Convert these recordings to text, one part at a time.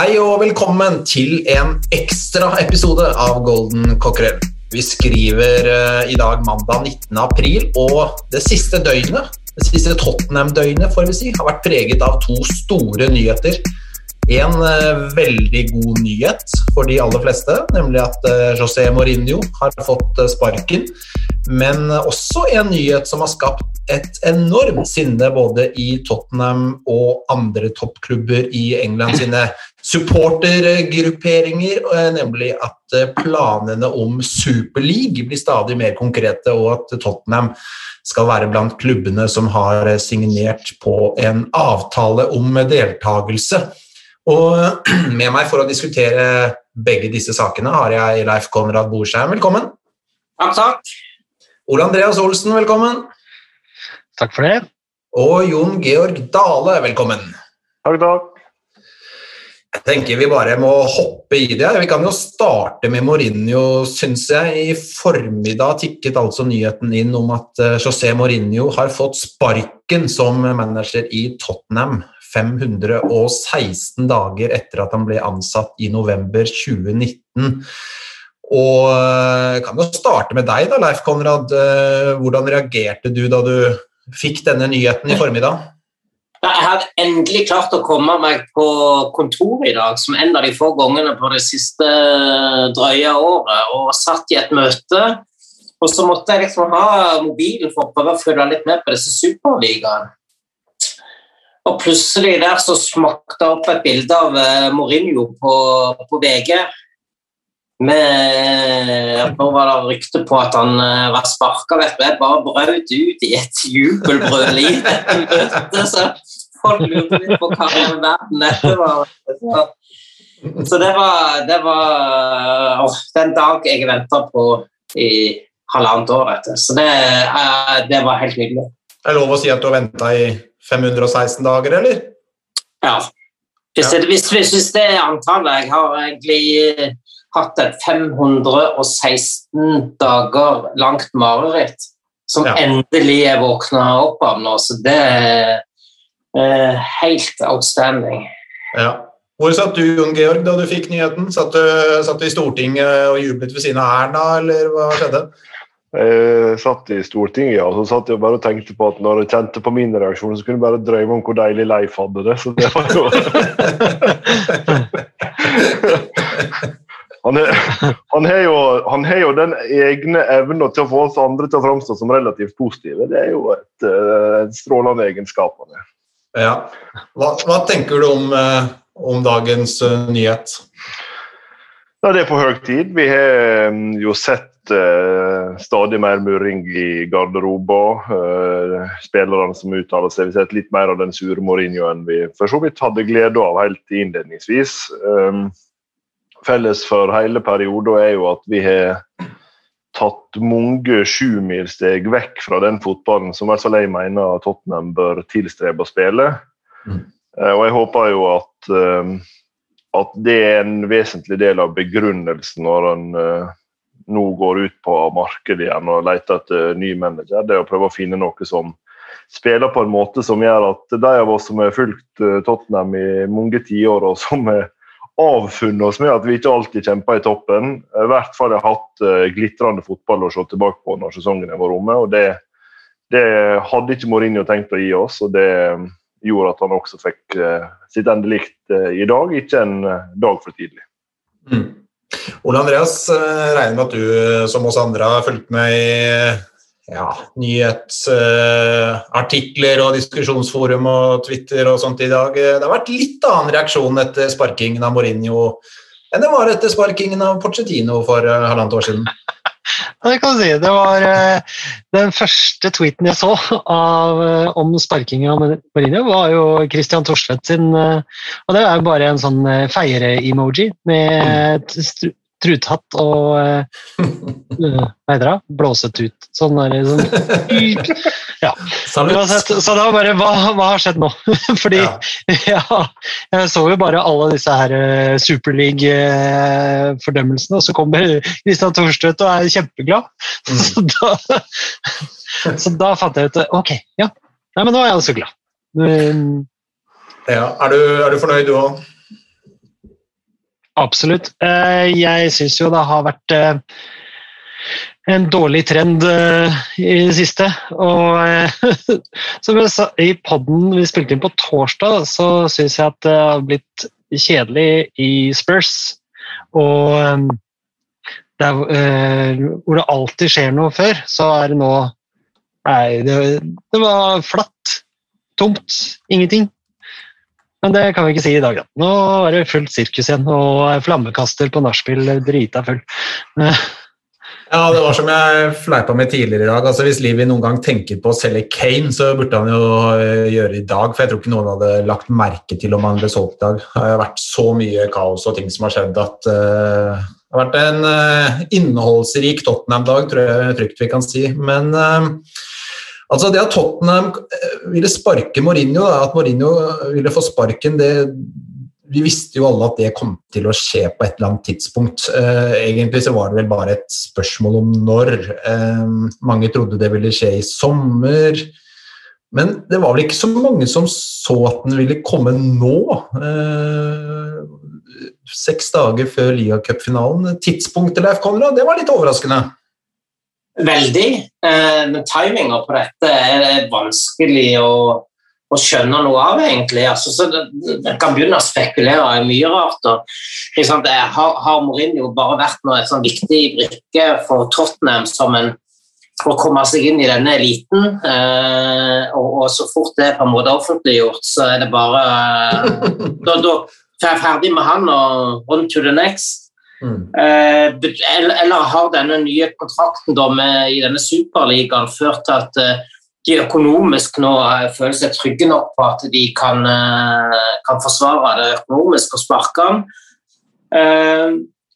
Hei og velkommen til en ekstra episode av Golden Cockerel. Vi skriver eh, i dag mandag 19. april, og det siste døgnet, det siste Tottenham-døgnet får vi si, har vært preget av to store nyheter. En eh, veldig god nyhet for de aller fleste, nemlig at eh, José Mourinho har fått sparken. Men også en nyhet som har skapt et enormt sinne både i Tottenham og andre toppklubber i England sine supportergrupperinger, nemlig at eh, planene om Superleague blir stadig mer konkrete, og at Tottenham skal være blant klubbene som har eh, signert på en avtale om deltakelse. Og med meg for å diskutere begge disse sakene har jeg Leif Konrad Borsheim. Velkommen. Takk, takk. Ole Andreas Olsen, velkommen. Takk for det. Og Jon Georg Dale, velkommen. Takk, takk. Tenker vi bare må hoppe i det. Vi kan jo starte med Mourinho, syns jeg. I formiddag tikket altså nyheten inn om at eh, José Mourinho har fått sparken som manager i Tottenham 516 dager etter at han ble ansatt i november 2019. Og jeg kan jo starte med deg, da, Leif Konrad. Eh, Hvordan reagerte du da du fikk denne nyheten i formiddag? Jeg har endelig klart å komme meg på kontoret i dag, som en av de få gangene på det siste drøye året, og satt i et møte. Og så måtte jeg liksom ha mobilen for å prøve å følge litt med på disse superligaene. Og plutselig der så smakte jeg opp et bilde av eh, Mourinho på, på VG. Med, nå var det rykte på at han eh, var sparka, vet du. Jeg bare brøt ut i et jubelbrøl i dette møtet. Så folk lurte litt på hva i all verden dette var. Så, så det var, det var å, den dag jeg venta på i halvannet år. etter. Så det, eh, det var helt nydelig. Er det lov å si at du har venta i 516 dager, eller? Ja. Hvis, det, hvis, hvis, det er antallet Jeg har egentlig eh, hatt et 516 dager langt mareritt som Ja. endelig er våkna opp av nå, så det er eh, helt outstanding. Ja. Hvor satt du, Jon Georg, da du fikk nyheten? Satt du, satt du i Stortinget og jublet ved siden av Erna, eller hva skjedde? Jeg satt i Stortinget ja, og så satt jeg bare og tenkte på at når jeg kjente på min reaksjon, så kunne jeg bare drømme om hvor deilig Leif hadde det. Så det var jo han, er, han, har jo, han har jo den egne evna til å få oss andre til å framstå som relativt positive. Det er jo et, et strålende egenskap. han er. Ja. Hva, hva tenker du om, eh, om dagens eh, nyhet? Ja, det er på høy tid. Vi har mm, jo sett eh, stadig mer murring i garderober. Uh, spillerne som uttaler seg. Vi har sett litt mer av den sure Mourinho enn vi for så vidt hadde glede av helt innledningsvis. Eh, felles for hele perioden er jo at vi har tatt mange sjumilssteg vekk fra den fotballen som i hvert fall jeg mener Tottenham bør tilstrebe å spille. Mm. Eh, og jeg håper jo at eh, at det er en vesentlig del av begrunnelsen når han eh, nå går ut på markedet igjen og leter etter ny manager. Det er å prøve å finne noe som spiller på en måte som gjør at de av oss som har fulgt Tottenham i mange tiår, og som har avfunnet oss med at vi ikke alltid kjemper i toppen, i hvert fall har hatt eh, glitrende fotball å se tilbake på når sesongen var omme. og det, det hadde ikke Mourinho tenkt å gi oss. og det gjorde at han også fikk eh, sitt endelikt eh, i dag, ikke en eh, dag for tidlig. Mm. Ole Andreas, eh, regner med at du eh, som oss andre har fulgt med i ja, nyhetsartikler og diskusjonsforum og Twitter og sånt i dag. Det har vært litt annen reaksjon etter sparkingen av Mourinho enn det var etter sparkingen av Pochettino for eh, halvannet år siden. det kan du si. Det var eh, den første tweeten jeg så av, eh, om sparkingen av Mourinho, var jo Christian Thorstvedt sin. og det er jo bare en sånn feiere-emoji med truthatt og eh, eh, Hva heter det? Blåset ut. Sånn der, sånn. Ja. Uansett, så det var bare Hva, hva har skjedd nå? Fordi Ja. ja, jeg så jo bare alle disse her eh, Super League-fordømmelsene, og så kommer Kristian Thorstvedt og er kjempeglad. Mm. Så, da, så da fant jeg ut Ok, ja. Nei, men nå er jeg også glad. Um, Ja. Er, du, er du fornøyd, du òg? Absolutt. Eh, Jeg syns jo det har vært eh, en dårlig trend eh, i det siste. Og som jeg sa i poden vi spilte inn på torsdag, så syns jeg at det har blitt kjedelig i Spurs. Og der, hvor det alltid skjer noe før, så er det nå Nei, det, det var flatt. Tomt. Ingenting. Men det kan vi ikke si i dag, da. Nå er det fullt sirkus igjen, og flammekaster på nachspiel drita full. Ja, det var som jeg fleipa med tidligere i dag. Altså, hvis Livi noen gang tenker på å selge Kane, så burde han jo øh, gjøre det i dag. For jeg tror ikke noen hadde lagt merke til om han ble solgt i dag. Det har vært så mye kaos og ting som har skjedd at uh, det har vært en uh, innholdsrik Tottenham-dag, tror jeg trygt vi kan si. Men øh, altså det at Tottenham øh, ville sparke Mourinho, da, at Mourinho ville få sparken, det vi visste jo alle at det kom til å skje på et eller annet tidspunkt. Eh, egentlig så var det vel bare et spørsmål om når. Eh, mange trodde det ville skje i sommer. Men det var vel ikke så mange som så at den ville komme nå. Eh, seks dager før ligacupfinalen. Tidspunktet, Leif Konrad, det var litt overraskende. Veldig. Eh, Men timinga på dette er vanskelig å, å skjønne noe av, egentlig. Altså, så det kan begynne å spekulere i mye rart. Og, liksom, det har, har Mourinho bare vært noe, et sånn viktig brikke for Tottenham som en å komme seg inn i denne eliten. Eh, og, og så fort det er på en måte offentliggjort, så er det bare Da, da jeg ferdig med han og on to the next. Mm. Eh, eller, har denne nye kontrakten med, i denne superligaen ført til at eh, de økonomisk nå eh, føler seg trygge nok på at de kan, kan forsvare det økonomisk og sparke han.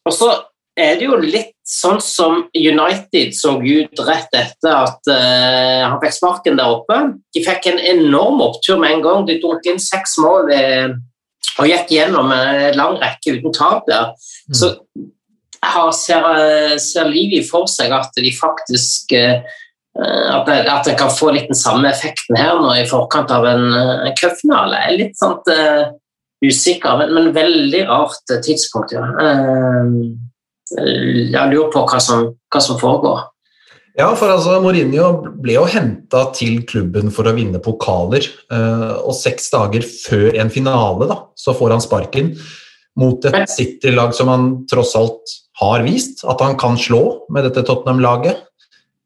Og så er det jo litt sånn som United så ut rett etter at han fikk sparken der oppe. De fikk en enorm opptur med en gang. De tok inn seks mål og gikk gjennom en lang rekke uten tap der. Så har, ser, ser Livi for seg at de faktisk eh, at det, at det kan få litt den samme effekten her nå i forkant av en, en cupfinale. Litt sånn uh, usikker, men, men veldig rart tidspunkt. Ja. Uh, jeg lurer på hva som, hva som foregår. Ja, for altså Mourinho ble jo henta til klubben for å vinne pokaler. eh, Og seks dager før en finale da, så får han sparken mot et City-lag som han tross alt har vist at han kan slå med dette Tottenham-laget.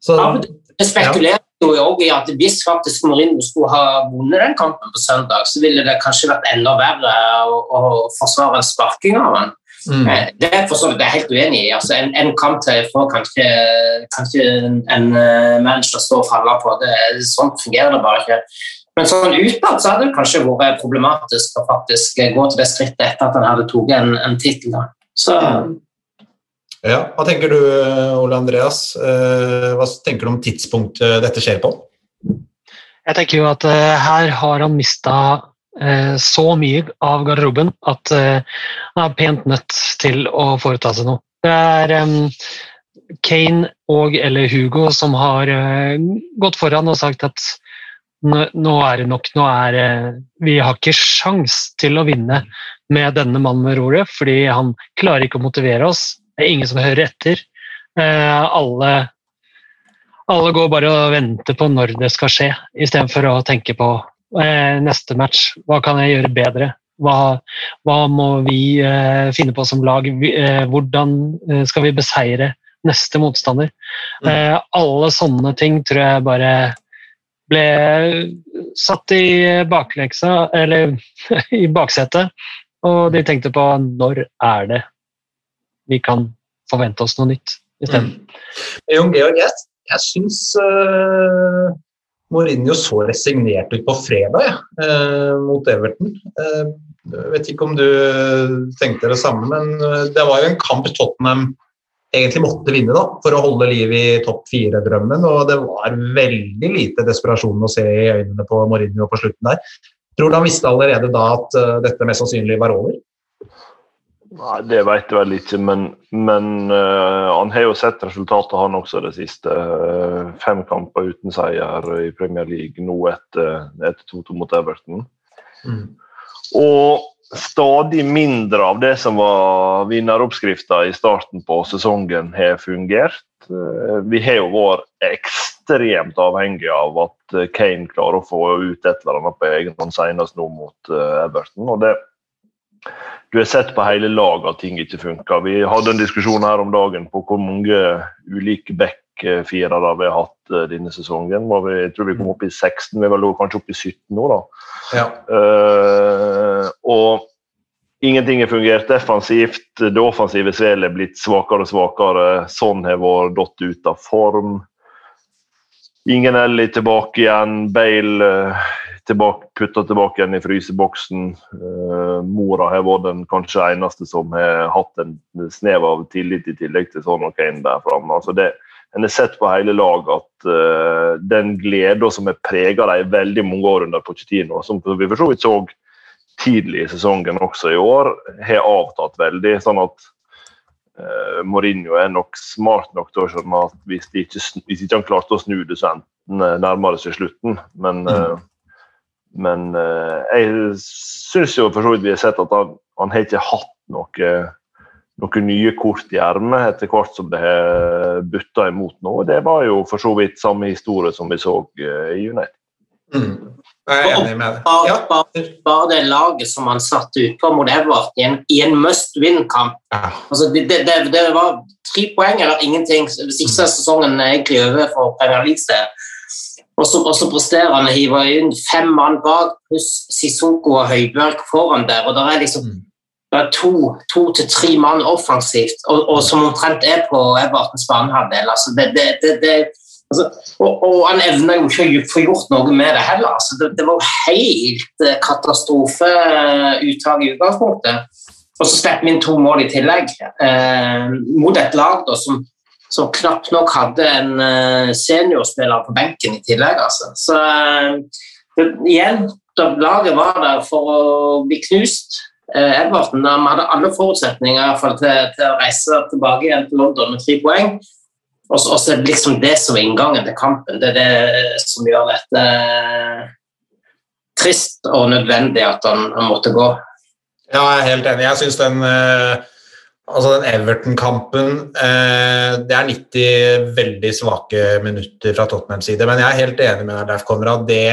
Så Ja, Det spekulerer jo også i at hvis faktisk Mourinho skulle ha vunnet den kampen på søndag, så ville det kanskje vært enda verre å, å forsvare en sparking av han. Mm, Eh, Det er for så vidt jeg er helt uenig i. Altså, en, en kamp til får kanskje, kanskje en, en eh, manager stå og falle på. Det, sånn fungerer det bare ikke. Men sånn utad så hadde det kanskje vært problematisk å faktisk gå til det skrittet etter at han hadde tatt en, en tittel. ja, Hva tenker du, Ole Andreas? Eh, Hva tenker du om tidspunktet dette skjer på? Jeg tenker jo at eh, her har han mista eh, så mye av garderoben at eh, han er pent nødt til å foreta seg noe. Det er Kane og eller Hugo som har eh, gått foran og sagt at nå, er det nok. Nå er eh, Vi har ikke sjans til å vinne med denne mannen med roret, fordi han klarer ikke å motivere oss. Det er ingen som hører etter. Eh, alle alle går bare og venter på når det skal skje, istedenfor å tenke på eh, neste match. Hva kan jeg gjøre bedre? Hva, hva må vi eh, finne på som lag? Eh, hvordan eh, skal vi beseire neste motstander? Mm. Eh, alle sånne ting tror jeg bare ble satt i bakleksa, eller i baksetet, og de tenkte på når er det vi kan forvente oss noe nytt. isteden. Jon Georg, jeg, jeg syns uh, Mourinho så resignert ut på fredag jeg, eh, mot Everton. Eh, jeg vet ikke om du tenkte det samme, men eh, det var jo en kamp Tottenham egentlig måtte vinne da, for å holde liv i topp fire-drømmen. Og det var veldig lite desperasjon å se i øynene på Mourinho på slutten der. Tror du han visste allerede da at dette mest sannsynlig var over? Nei, Det vet jeg vel ikke, men, men uh, han har jo sett resultatet, han også, det siste uh, fem kamper uten seier i Premier League nå etter, etter 2-2 mot Everton. Mm. Og stadig mindre av det som var vinneroppskrifta i starten på sesongen, har fungert. Uh, vi har jo vært ekstremt avhengige av at Kane klarer å få ut et eller annet på egen hånd, senest nå mot Everton. og det du har sett på hele laget at ting ikke funker. Vi hadde en diskusjon her om dagen på hvor mange ulike backfirere vi har hatt denne sesongen. Jeg tror vi kom opp i 16, vi var kanskje opp i 17 nå. da. Ja. Uh, og ingenting har fungert defensivt. Det offensive svelet er blitt svakere og svakere. Sånn har vært datt ut av form. Ingen Ellie tilbake igjen. Bale uh, tilbake, putta tilbake igjen i fryseboksen. Uh, Mora har vært den kanskje eneste som har hatt en snev av tillit i tillegg til sånn noe inn der framme. Altså en har sett på hele laget at uh, den gleden som har prega dem veldig mange år under Pochettino, som vi for så vidt så tidlig i sesongen også i år, har avtatt veldig. sånn at uh, Mourinho er nok smart nok til å skjønne at hvis, de ikke, hvis ikke han klarte å snu det, så enten nærmere seg slutten. Men, uh, men jeg syns jo for så vidt vi har sett at han, han har ikke hatt noe noen nye kort i ermet etter hvert som det har butta imot nå. Det var jo for så vidt samme historie som vi så uh, i United. Mm. Jeg er enig med deg. Ja. Bare, bare, det laget som han satte utpå mot Edvard i en, i en must win-kamp ja. altså, det, det, det, var tre poeng eller ingenting. Hvis ikke er sesongen egentlig over for Premier League. Og så, presterer han å hive inn fem mann bak, pluss Sissoko og Høibjørg foran der. og der er liksom mm to, to til tre mann offensivt, og, og, som omtrent er på Evertens banehalvdel. Altså det, det, det, altså, og, og, han evner jo ikke å få gjort noe med det heller. Altså det, var jo helt eh, katastrofeuttak i utgangspunktet. Og så slipper vi inn to mål i tillegg, eh, mot et lag da, som, som, knapt nok hadde en uh, seniorspiller på benken i tillegg. Altså. Så uh, igjen, da laget var der for å bli knust. Eh, Everton de hadde alle forutsetninger for til, til, å reise tilbake igjen til London med tre poeng. Og så er det liksom det som er inngangen til kampen. Det er det som gjør dette eh, trist og nødvendig at han, han måtte gå. Ja, jeg er helt enig. Jeg syns den, eh, altså den Everton-kampen Det er 90 veldig svake minutter fra Tottenhams side, men jeg er helt enig med deg, Konrad. Det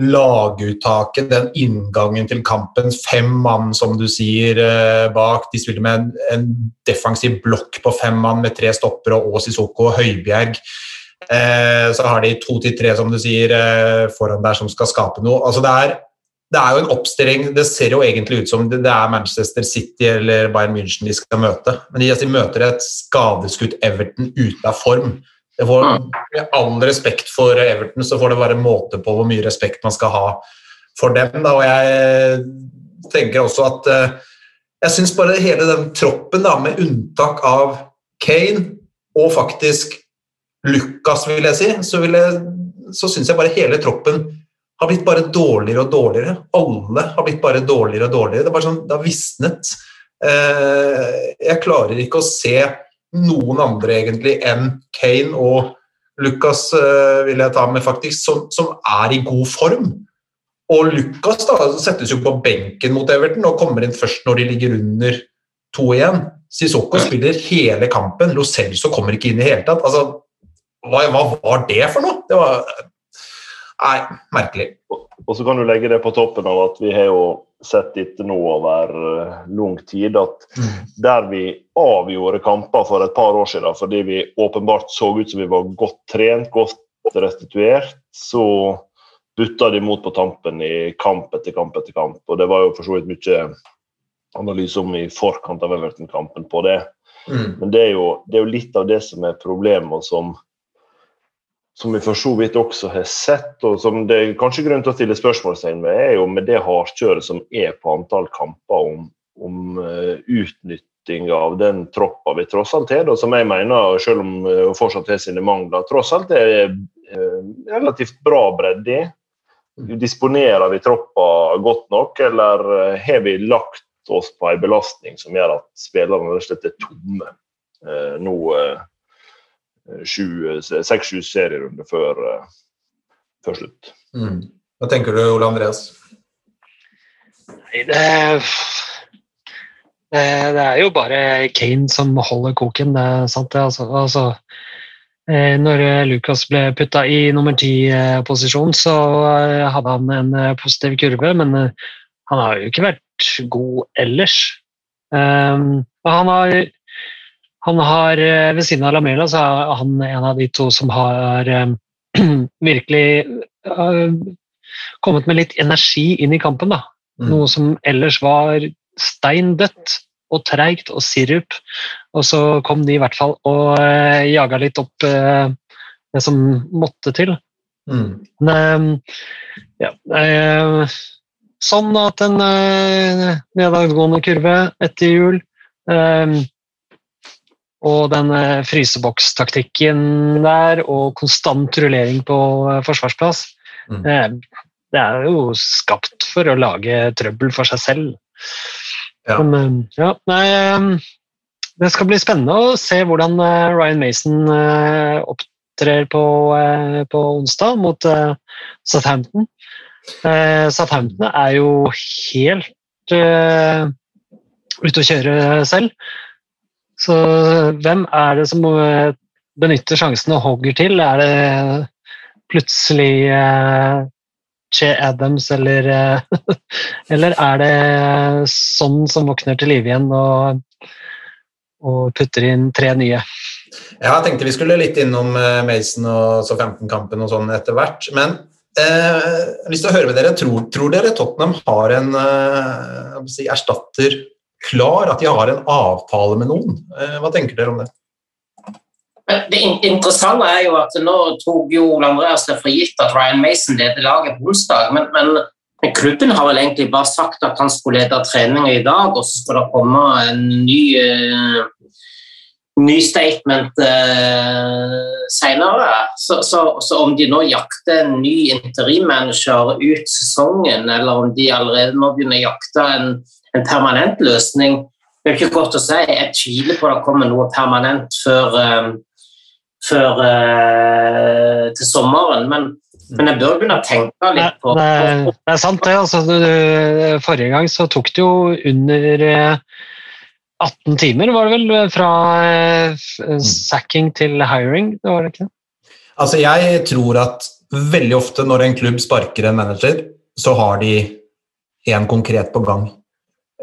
laguttaket, den inngangen til kampen. Fem mann, som du sier, eh, bak. De spiller med en, en defensiv blokk på fem mann med tre stoppere og Sissoko og Høibjerg. Eh, så har de to til tre, som du sier, eh, foran der som skal skape noe. Altså det er, det er jo en oppstilling Det ser jo egentlig ut som det, er Manchester City eller Bayern München de skal møte. Men de, altså, møter et skadeskutt Everton ute av form. Det Får, med all respekt for Everton så får det være måte på hvor mye respekt man skal ha for dem. Da. Og jeg tenker også at eh, jeg syns bare hele den troppen, da, med unntak av Kane og faktisk Lucas, vil jeg si, så, vil jeg, så syns jeg bare hele troppen har blitt bare dårligere og dårligere. Alle har blitt bare dårligere og dårligere. Det, er bare sånn, det har visnet. Eh, jeg klarer ikke å se noen andre egentlig enn Kane og Lucas, uh, vil jeg ta med, faktisk, som, som, er i god form. Og Lucas da, settes jo på benken mot Everton og kommer inn først når de ligger under to igjen. Sissoko spiller hele kampen. Lo Celso kommer ikke inn i hele tatt. Altså, hva, hva, var det for noe? Det var Nei, merkelig. Og så kan du legge det på toppen av at vi har jo sett etter nå over uh, lang tid at mm. der vi avgjorde kamper for et par år siden fordi vi åpenbart så ut som vi var godt trent, godt restituert, så butta de mot på tampen i kamp etter kamp etter kamp. Og det var jo for så vidt mye analyse om i forkant av Everton-kampen på det. Mm. Men det er, jo, det er jo litt av det som er problemet, og som, som vi for så vidt også har sett, og som det er kanskje grunn til å stille spørsmålstegn ved, er jo med det hardkjøret som er på antall kamper, om, om eh, utnytting av den troppa vi tross alt har, som jeg mener, selv om uh, fortsatt har sine mangler, tross alt er eh, relativt bra bredde i. Disponerer vi troppa godt nok, eller eh, har vi lagt oss på en belastning som gjør at spillerne rett og slett er tomme eh, nå eh, seks-sju serierunder før, eh, før slutt? Mm. Hva tenker du, Ole Andreas? Nei, det, det, det er jo bare Kane som holder koken, det er sant det. Altså, altså, eh, når Lucas ble putta i nummer ti-posisjon, så eh, hadde han en eh, positiv kurve, men eh, han har jo ikke vært god ellers. Um, og han har, han har eh, Ved siden av Lamela så er han en av de to som har eh, virkelig eh, kommet med litt energi inn i kampen. da. Mm. Noe som ellers var steindødt og treigt og sirup. Og så kom de i hvert fall og uh, jaga litt opp eh, det som måtte til. Mm. Men eh, ja, eh, sånn at en uh, nedadgående kurve etter jul eh, og den uh, frysebokstaktikken der og konstant rullering på uh, forsvarsplass Mm. eh, det er jo skapt for å lage trøbbel for seg selv. Ja. Men, eh, ja, nei, eh, det skal bli spennende å se hvordan eh, Ryan Mason eh, opptrer på, eh, på onsdag mot eh, Southampton. Eh, Southampton er jo helt eh, ute å kjøre selv. Så hvem er det som eh, benytter sjansen og hogger til? Er det plutselig eh, Che Adams, eller, eh, eller er det sånn som våkner til live igjen og, og putter inn tre nye? Ja, jeg tenkte vi skulle litt innom Mason og så 15-kampen og sånn etter hvert. Men eh, jeg har lyst til å høre med dere. Tror, tror dere Tottenham har en si, erstatter klar? At de har en avtale med noen? Eh, hva tenker dere om det? Det interessante er jo at nå tok jo Ole Andreas det for gitt at Ryan Mason leder laget på onsdag, men, men, klubben har vel egentlig bare sagt at han skulle lede treninga i dag, og så skal det komme en ny, eh, ny statement uh, senere. Så, så, så om de nå jakter en ny interimmanager ut sesongen, eller om de allerede nå begynner å jakte en, en permanent løsning, det er ikke godt å si. Jeg tviler på at det kommer noe permanent før eh, før eh, til sommeren, men, men jeg bør begynne å tenke litt på, Det, det, det er sant, det. Altså, du- forrige gang så tok det jo under eh, 18 timer, var det vel, fra eh, sacking til hiring. Det var det ikke det? Altså, jeg tror at veldig ofte når en klubb sparker en manager, så har de en konkret på gang.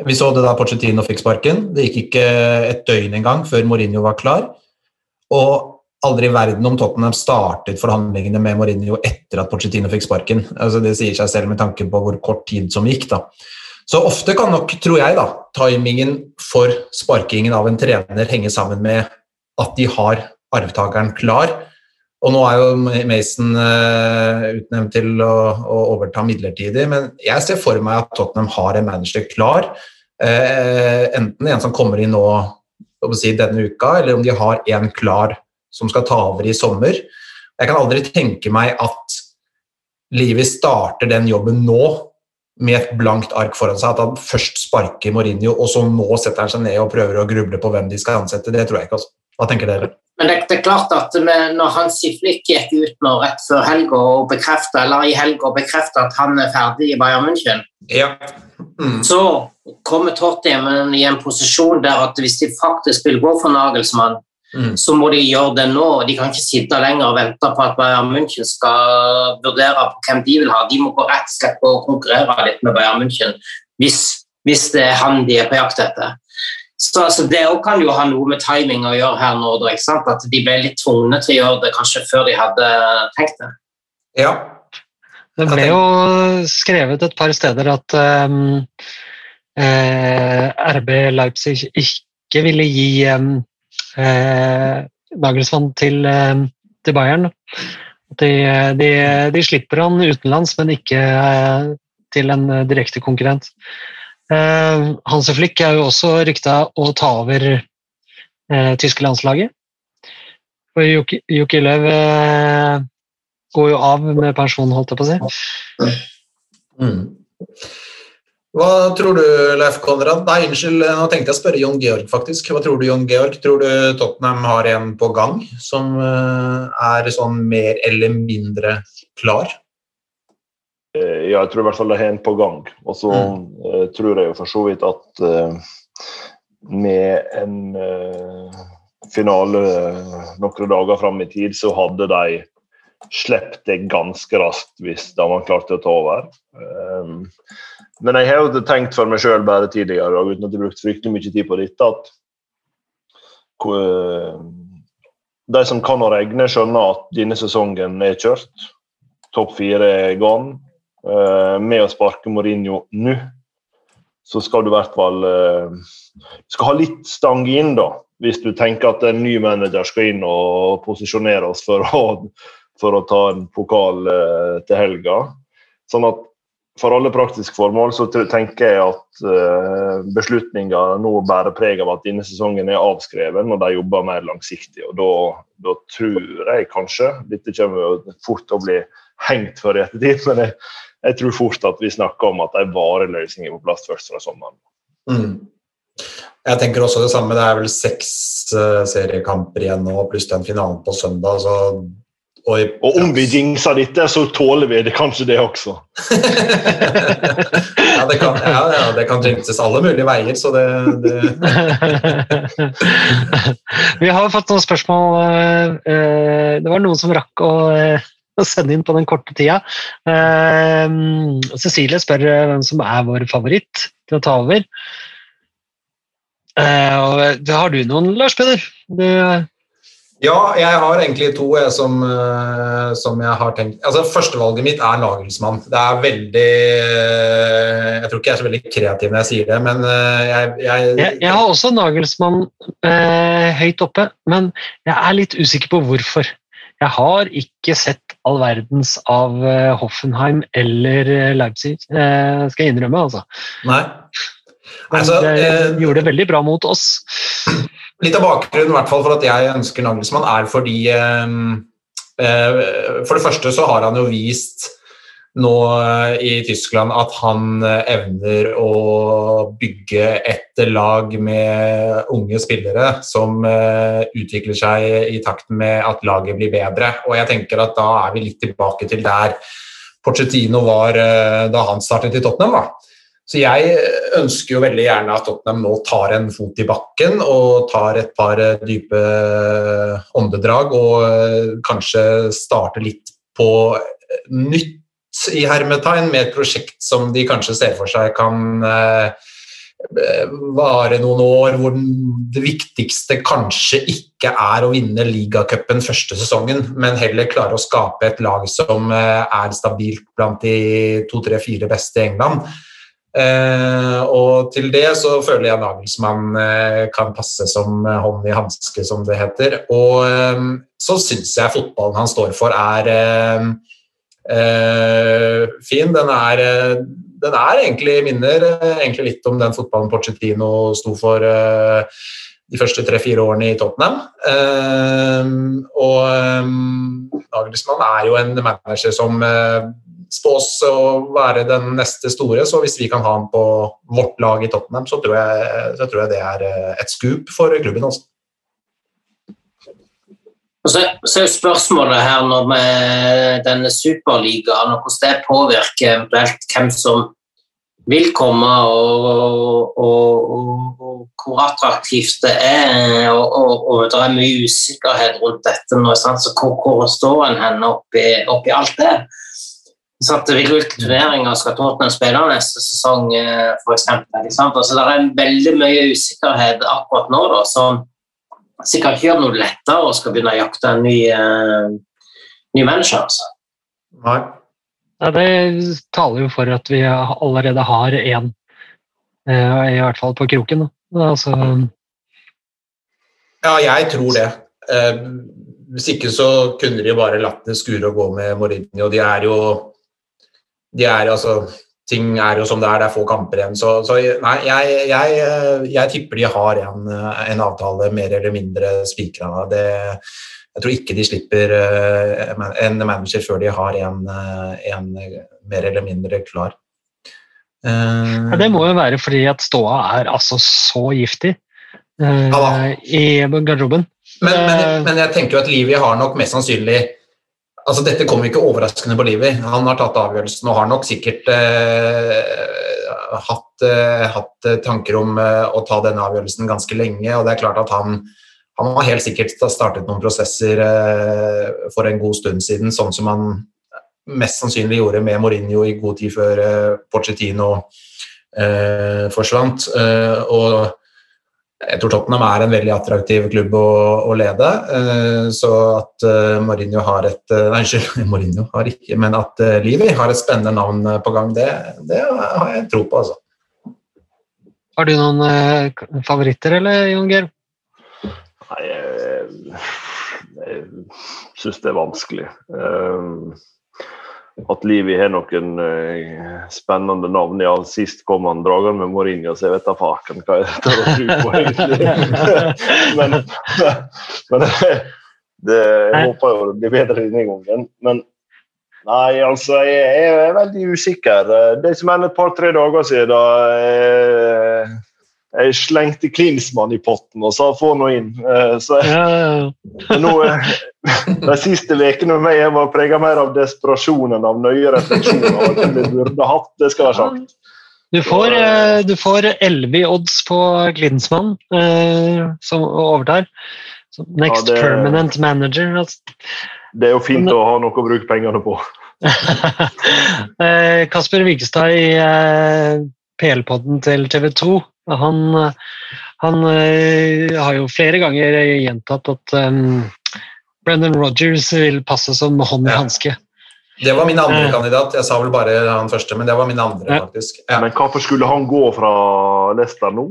Vi så det da Pochettino fikk sparken. Det gikk ikke et døgn engang før Mourinho var klar. Og aldri i verden om Tottenham startet forhandlingene med Mourinho etter at Pochettino fikk sparken. Altså, det sier seg selv med tanke på hvor kort tid som gikk. da. Så ofte kan nok, tror jeg, da, timingen for sparkingen av en trener henge sammen med at de har arvtakeren klar. Og nå er jo Mason eh, utnevnt til å, å overta midlertidig, men jeg ser for meg at Tottenham har en manager klar. Eh, enten en som kommer inn nå si, denne uka, eller om de har en klar som skal ta over i sommer. Jeg kan aldri tenke meg at Livi starter den jobben nå med et blankt ark foran seg. At han først sparker Mourinho, og så nå setter han seg ned og prøver å gruble på hvem de skal ansette. Det tror jeg ikke. Også. Hva tenker dere? Men det, det er klart at med, når Hans Flick gikk ut nå rett før helga og bekreftet, eller i helga bekrefta at han er ferdig i Bayern München, Ja. Mm. så kommer Tottenham i en posisjon der at hvis de faktisk vil gå for Nagelsmann, Mm. så må de gjøre det nå. De kan ikke sitte lenger og vente på at Bayern München skal vurdere på hvem de vil ha. De må gå rett og slett og konkurrere litt med Bayern München hvis, hvis det er han de er på jakt etter. Så altså, Det kan jo ha noe med timing å gjøre her nå. Ikke sant? At de ble litt tvungne til å gjøre det kanskje før de hadde tenkt det. ja. Det ble jo skrevet et par steder at um, eh, RB Leipzig ikke ville gi um, eh, Nagelsmann til, um, til Bayern. De, de, de slipper han utenlands, men ikke uh, til en eh, direkte konkurrent. Eh, Hanse Flick er jo også rykta å ta over eh, tyske landslaget. For Jokke Løv eh, går jo av med pensjon, holdt jeg på å si. Mm. Hva tror du, Leif Konrad? Nei, unnskyld, nå tenkte jeg å spørre Jon Georg, faktisk. Hva tror du, Jon Georg? Tror du Tottenham har en på gang som eh, er sånn mer eller mindre klar? Eh, Ja, jeg tror i hvert fall det er en på gang. Og så eh, tror jeg jo for så vidt at eh, med en finale noen dager fram i tid, så hadde de sluppet det ganske raskt hvis de hadde klart å ta over. Men jeg har jo tenkt for meg sjøl bare tidligere, og uten at jeg brukte fryktelig mye tid på dette, at de som kan å regne, skjønner at denne sesongen er kjørt. Topp fire er gone. Eh, med å sparke Mourinho nå, så skal du i hvert fall eh, du skal ha litt stang inn, da. Hvis du tenker at en ny manager skal inn og posisjonere oss for å, for å ta en pokal eh, til helga. Sånn at for alle praktiske formål så tenker jeg at beslutninga nå bærer preg av at denne sesongen er avskrevet når de jobber mer langsiktig. og Da, da tror jeg kanskje Dette kommer jo fort til å bli hengt for i ettertid, men jeg, jeg tror fort at vi snakker om at en varig løsning er på plass først fra sommeren. Mm. Jeg tenker også det samme. Det er vel seks uh, seriekamper igjen nå, pluss den finalen på søndag. Så, og, i- Og om vi jinxer dette, så tåler vi det kanskje det også. ja, det kan, ja, ja, det kan jinxes alle mulige veier, så det, det Vi har fått noen spørsmål. eh, eh, Det var noen som rakk å, å sende inn på den korte tida. Uh, Cecilie spør eh, hvem som er vår favoritt til å ta over. Uh, og har du noen, Lars Peder? Ja, jeg har egentlig to jeg, som, eh, som jeg har tenkt Altså, Førstevalget mitt er Nagelsmann. Det er veldig eh, Jeg tror ikke jeg er så veldig kreativ når jeg sier det, men eh, jeg, jeg, jeg, jeg har også Nagelsmann eh, høyt oppe, men jeg er litt usikker på hvorfor. Jeg har ikke sett all verdens av eh, Hoffenheim eller eh, Leipzig, eh, skal jeg innrømme. altså. Nei. Men Altså, det eh, gjorde det veldig bra mot oss. Litt av bakgrunnen i hvert fall for at jeg ønsker Nagelsmann, er fordi For det første så har han jo vist nå eh, i Tyskland at han eh, evner å bygge et lag med unge spillere som eh, utvikler seg i takt med at laget blir bedre. Og jeg tenker at da er vi litt tilbake til der Porcettino var da han startet i Tottenham. da. Så jeg ønsker jo veldig gjerne at Tottenham nå tar en fot i bakken og tar et par dype åndedrag og kanskje starter litt på nytt i hermetegn med et prosjekt som de kanskje ser for seg kan eh, vare noen år, hvor det viktigste kanskje ikke er å vinne ligacupen første sesongen, men heller klare å skape et lag som eh, er stabilt blant de to, tre, fire beste i England. Eh, og til det så føler jeg Nagelsmann kan passe som hånd i hanske, som det heter. Og så syns jeg fotballen han står for, er fin. Den er, eh, den er egentlig minner eh, egentlig litt om den fotballen Pochettino sto for eh, de første tre-fire årene i Tottenham. Eh, og eh, Nagelsmann er jo en manager som eh, spås å være den neste store, så hvis vi kan ha han på vårt lag i Tottenham, så tror jeg, så tror jeg det er eh, et scoop for klubben også. Og så, så er spørsmålet her nå med denne superligaen og hvordan det påvirker eventuelt hvem som vil komme, og, og, og, og hvor attraktivt det er. Og, det er mye usikkerhet rundt dette nå. Sant? Så hvor, hvor står en hen oppi, oppi alt det? Så at Hvilke turneringer skal Tottenham spille neste sesong, f.eks.? Altså, det er veldig mye usikkerhet akkurat nå. da, som sikkert ikke gjøre det noe lettere å skal begynne å jakte en ny, uh, ny manager. Altså. Nei. Ja, det taler jo for at vi allerede har én, uh, i hvert fall på kroken. da. Altså, Ja, jeg tror det. Uh, hvis ikke så kunne de bare latt det skure og gå med Mourinho. De er jo de er altså Ting er jo som det er, det er få kamper igjen. Så, så nei, jeg, jeg, jeg, tipper de har en, en avtale mer eller mindre spikra. Jeg tror ikke de slipper eh, en manager før de har en, en mer eller mindre klar. Ja, det må jo være fordi at ståa er altså så giftig uh, Ja i garderoben. Men, men, Eh. men jeg tenker jo at Livi har nok mest sannsynlig altså Dette kom ikke overraskende på livet. Han har tatt avgjørelsen og har nok sikkert eh, hatt, eh, hatt tanker om eh, å ta denne avgjørelsen ganske lenge. og det er klart at han, han har helt sikkert startet noen prosesser eh, for en god stund siden, sånn som han mest sannsynlig gjorde med Mourinho i god tid før eh, Pochettino eh, forsvant. Eh, og jeg tror Tottenham er en veldig attraktiv klubb å, å lede. eh, Så at eh, Mourinho har et eh, Nei, unnskyld, Mourinho har ikke, men at Livi har et spennende navn på gang, det, det har jeg tro på, altså. Har du noen favoritter, eller, Jon Georg? Nei, jeg, jeg syns det er vanskelig. Eh, at Livi har noen uh, spennende navn. Ja, sist kom han dragende med Mourinho, så jeg vet da faken hva jeg tør å tro på, egentlig. men men det, jeg håper jo det blir bedre denne gangen. Men nei, altså, jeg, jeg er veldig usikker. Det som hendte et par-tre dager siden da jeg, jeg slengte Klinsmann i potten og sa få nå inn. Eh, Så jeg, Ja, ja, ja. nå, eh, de siste ukene med meg var prega mer av desperasjon enn av nøye refleksjoner. av hvem vi burde hatt, det skal være sagt. Du får, eh, du får 11 i odds på Klinsmann, som overtar. Next Ja, det- permanent manager. Altså. Det er jo fint å ha noe å bruke pengene på. Kasper Vigestad i PL-podden til TV 2 han, han eh, har jo flere ganger gjentatt at um, Brendan Rogers vil passe som hånd i Ja. hanske. Det var min andre Eh. kandidat. Jeg sa vel bare han første, men det var min andre, Ja. faktisk. Ja. Men hvorfor skulle han gå fra Leicester nå?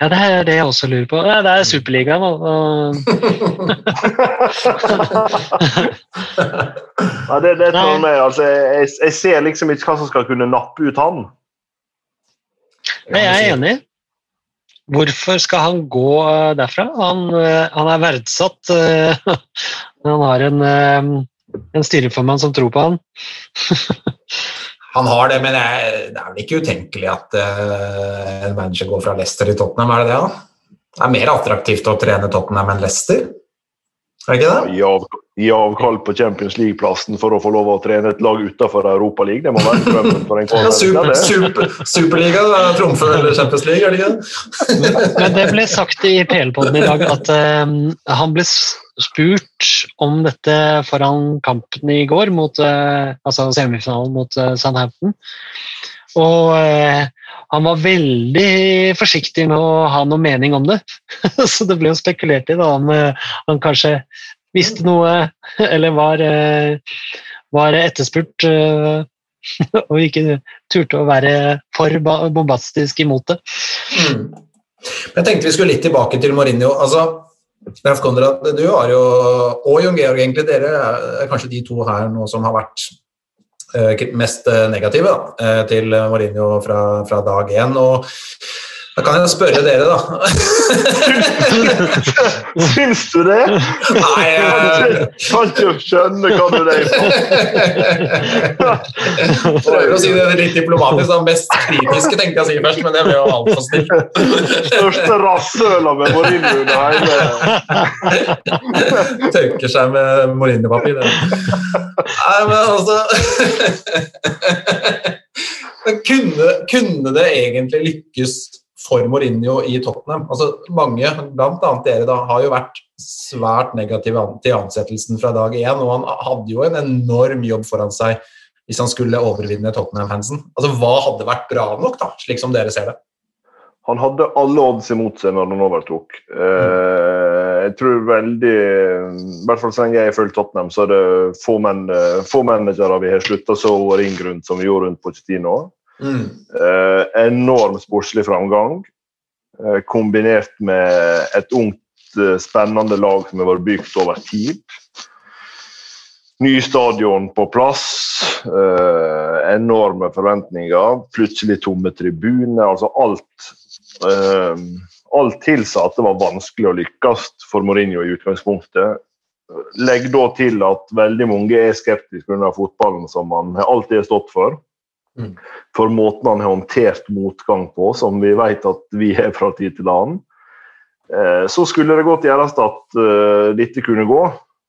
Ja, Det er det jeg også lurer på. Ja, det er Superligaen. og- ja, det, det tror jeg, altså, jeg, jeg ser liksom ikke hva som skal kunne nappe ut han. Nei, jeg er enig. Hvorfor skal han gå eh, derfra? Han, eh, han er verdsatt. eh, Han har en, en styreformann som tror på han. Han har det, men jeg, det er vel ikke utenkelig at en manager går fra Leicester til Tottenham, er det det? da? Det er mer attraktivt å trene Tottenham enn Leicester? Er ikke det? Gi, av, gi avkall på Champions League-plassen for å få lov å trene et lag utenfor Europaligaen. Det må være drømmen for en Ja, kvalifisert, super, super, Superliga trumfer vel Champions League, er det ikke det? Men det ble sagt i PL-podden i dag at um, han ble spurt om dette foran kampen i går, mot, uh, altså semifinalen mot uh, Southampton. Og eh, han var veldig forsiktig med å ha noe mening om det. Så det ble jo spekulert i da, om eh, han kanskje visste noe, eller var, eh, var etterspurt. eh, og ikke turte å være for bombastisk imot det. Mm. Jeg tenkte vi skulle litt tilbake til Mourinho. Altså, Konrad, du har jo, og Jon Georg egentlig, dere er kanskje de to her nå som har vært mest eh, negative da, eh, til Mourinho fra, fra dag én. Og da kan jeg spørre dere, da. Syns du det? Nei, jeg... Kan ikke skjønne hva du er på. prøver å si det litt diplomatisk. Det Mest kritiske tenkte jeg å si først, men det ble jo altfor snilt. Største rasshøla med Mourinho under hele Tørker seg med Mourinho-papir. Nei, men altså kunne, kunne det egentlig lykkes for Mourinho i Tottenham? Altså, mange, bl.a. dere, da, har jo vært svært negative til ansettelsen fra dag én, og han hadde jo en enorm jobb foran seg hvis han skulle overvinne Tottenham-fansen. Altså, hva hadde vært bra nok, da, slik som dere ser det? Han hadde alle odds imot seg når han overtok. Eh, jeg tror veldig I hvert fall så lenge jeg har fulgt Tottenham, så er det få, menn, eh, få managere vi har slutta så ringe rundt som vi gjorde rundt Pochettino. Mm. Eh, enorm sportslig framgang, eh, kombinert med et ungt eh, spennende lag som har vært bygd over tid. Ny stadion på plass, eh, enorme forventninger, plutselig tomme tribuner. altså Alt, eh, alt tilsa at det var vanskelig å lykkes for Mourinho i utgangspunktet. Legg da til at veldig mange er skeptiske under fotballen som han alltid har stått for. Mm. For måten han har håndtert motgang på, som vi vet at vi har fra tid til annen. Eh, Så skulle det godt gjøres at eh, dette kunne gå.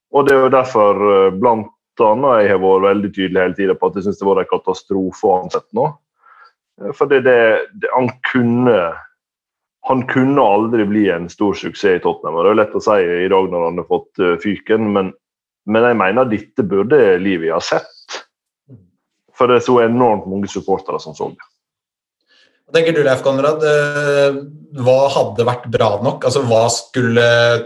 Og det er jo derfor eh, blant annet jeg har vært veldig tydelig hele tiden på at jeg syns det var en katastrofe å ansette nå. For det, det, han kunne han kunne aldri bli en stor suksess i Tottenham. Det er lett å si i dag når han har fått fyken, men, men jeg mener dette burde Livi ha sett. For det er så enormt mange supportere som så det. Hva tenker du, Leif Konrad? Eh, Hva hadde vært bra nok? Altså, Hva skulle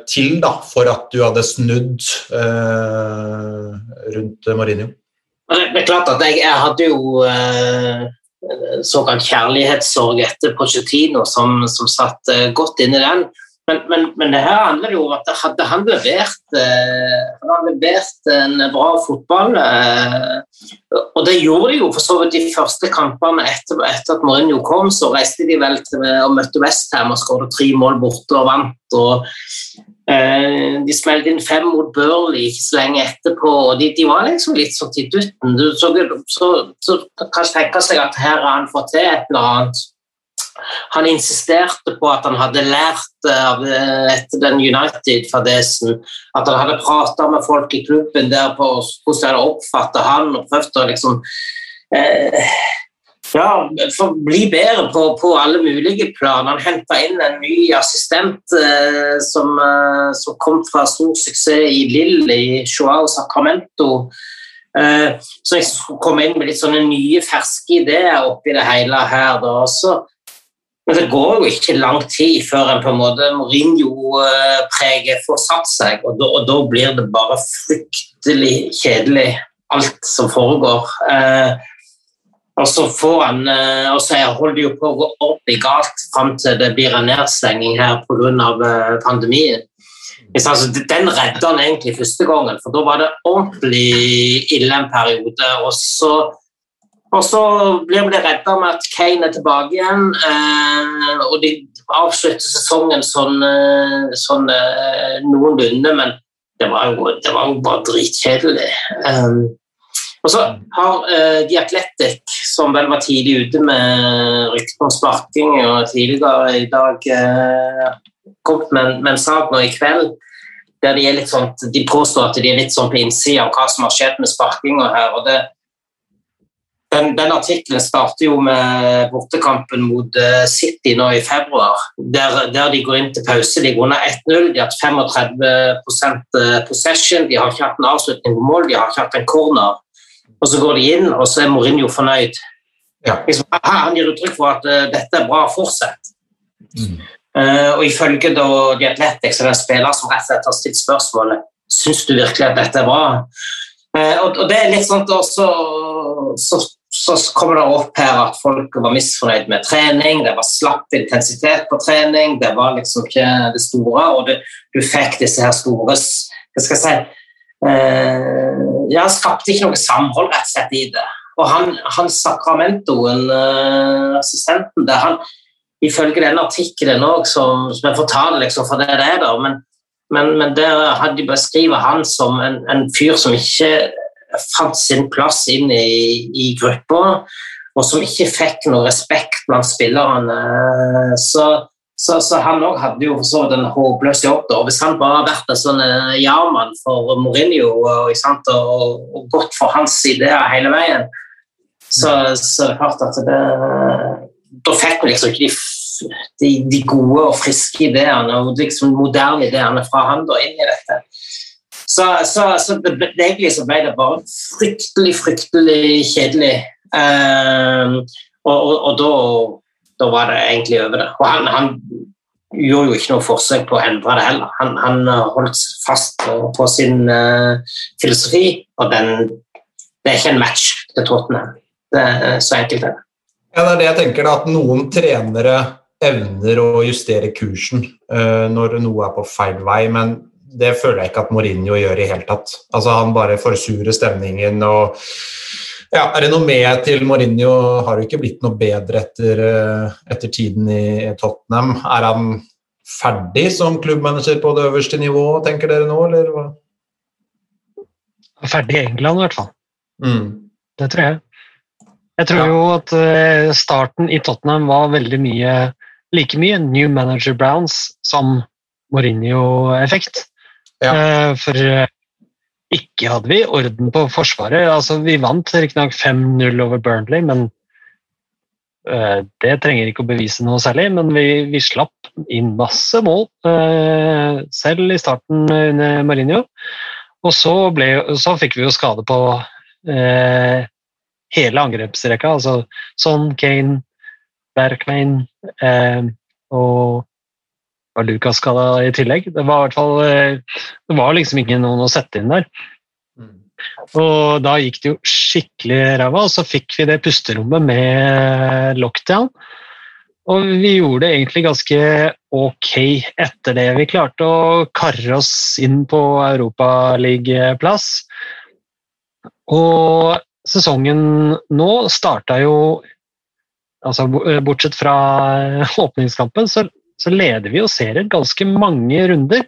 til da, for at du hadde snudd eh, rundt Mourinho? Det det er klart at jeg, jeg hadde jo eh, såkalt kjærlighetssorg etter Pochettino, som, som satt eh, godt inn i den. Men, men, men det her handler jo om at hadde han levert, eh, levert en bra fotball eh, Og det gjorde de jo for så vidt de første kampene etter, etter at Mourinho kom. Så reiste de vel til og møtte Westham og skåret tre mål borte og vant. og Eh, de smelte inn fem mot Burley ikke så lenge etterpå, og de, de var liksom litt sånn til dutten. Du- Så, så, så kan tenke seg at her har han fått til et eller annet. Han insisterte på at han hadde lært eh, av etter den United-fadesen, at han hadde prata med folk i klubben der på hvordan de hadde oppfattet han, og prøvd å liksom eh, ja, bli bedre på, på alle mulige plan. Han henta inn en ny assistent eh, som, eh, som kom fra stor suksess i Lille, i Joao Sacramento. Eh, så jeg komme inn med litt sånne nye, ferske ideer oppi det hele her. Da. Så, men det går jo ikke lang tid før en på en måte Mourinho-preget får satt seg, og da, og da blir det bare fryktelig kjedelig, alt som foregår. Eh, og så får han, eh, og så holder det jo på å gå ordentlig galt fram til det blir en nedstenging her pga. pandemien. Hvis, altså, den redda han egentlig første gangen, for da var det ordentlig ille en periode. Og så, og så blir vi redda med at Kane er tilbake igjen, eh, og de avslutter sesongen sånn, eh, sånn eh, noenlunde, men det var jo, det var jo bare dritkjedelig. Um, og så har eh, The Athletic, som vel var tidlig ute med rykter om sparking, og tidligere i dag eh, kommet med, med en sak nå i kveld der de, er litt sånn, de påstår at de er litt sånn på innsida av hva som har skjedd med sparkinga her. og det den, den artikkelen starter jo med bortekampen mot eh, City nå i februar, der, der de går inn til pause. De går under 1-0, de har hatt 35 eh, possession, de har ikke hatt en avslutning på mål, de har ikke hatt en corner. Og så går de inn, og så er Mourinho fornøyd. Ja. Han gir uttrykk for at eh, dette er bra, fortsett. Eh, og ifølge da The Athletics er det en spiller som rett og slett har stilt spørsmålet Syns du virkelig at dette er bra. Uh, og, og det er litt sånn også, så, så kommer det opp her at folk var misfornøyd med trening, det var slapp intensitet på trening, det var liksom ikke det store, og du, du fikk disse her store Hva skal jeg si eh, Ja, skapte ikke noe samhold rett og slett i det. Og han, han sakramentoen, eh, assistenten der, han ifølge den artikkelen òg, som, som jeg fortalte, liksom, for det er da, men, men, men der beskrevet han som en, en fyr som ikke fant sin plass inn i, i gruppa, og som ikke fikk noe respekt blant spillerne. Så, så, så han òg hadde jo så vidt en håpløs jobb. da, Hvis han bare hadde vært en sånn eh, ja-mann for Mourinho og, sant, og, og gått for hans ideer hele veien, så, så det er klart at det da fikk vi liksom ikke de, de, de gode og friske ideene og liksom moderne ideene fra han da inn i dette. Så, så, så det, ble- egentlig så ble det bare fryktelig, fryktelig kjedelig. Um, og og, og da, da var det egentlig over det. Og han, han gjorde jo ikke noe forsøk på å endre det heller. Han, han holdt fast på, sin uh, filosofi, og den, det er ikke en match til Tottenham. Det er så enkelt det. Ja, det er det jeg tenker, da, at noen trenere evner å justere kursen uh, når noe er på feil vei, men det føler jeg ikke at Mourinho gjør i hele tatt. Altså Han bare forsurer stemningen og ja, med til Mourinho? Har det ikke blitt noe bedre etter, eh, etter tiden i Tottenham? Er han ferdig som klubbmanager på det øverste nivået, tenker dere nå, eller hva? Ferdig i England, i hvert fall. Mm. Det tror jeg. Jeg tror Ja. jo at eh, starten i Tottenham var veldig mye like mye New Manager Browns som Mourinho-effekt. Ja. Eh, For eh, ikke hadde vi orden på forsvaret. Altså, vi vant riktignok 5-0 over Burnley, men eh, det trenger ikke å bevise noe særlig. Men vi, vi slapp inn masse mål, selv i starten under Mourinho. Og så, ble, så fikk vi jo skade på eh, hele angrepsrekka. Altså Son, Kane, Berkman eh, og var Lucas skada i tillegg. Det var, i hvert fall, eh, det var liksom ikke noen å sette inn der. Mm. Og da gikk det jo skikkelig ræva, og så fikk vi det pusterommet med lockdown. Og vi gjorde det egentlig ganske ok etter det. Vi klarte å karre oss inn på Europaligaplass. Og sesongen nå starta jo altså Bortsett fra åpningskampen, så, så leder vi jo serien ganske mange runder.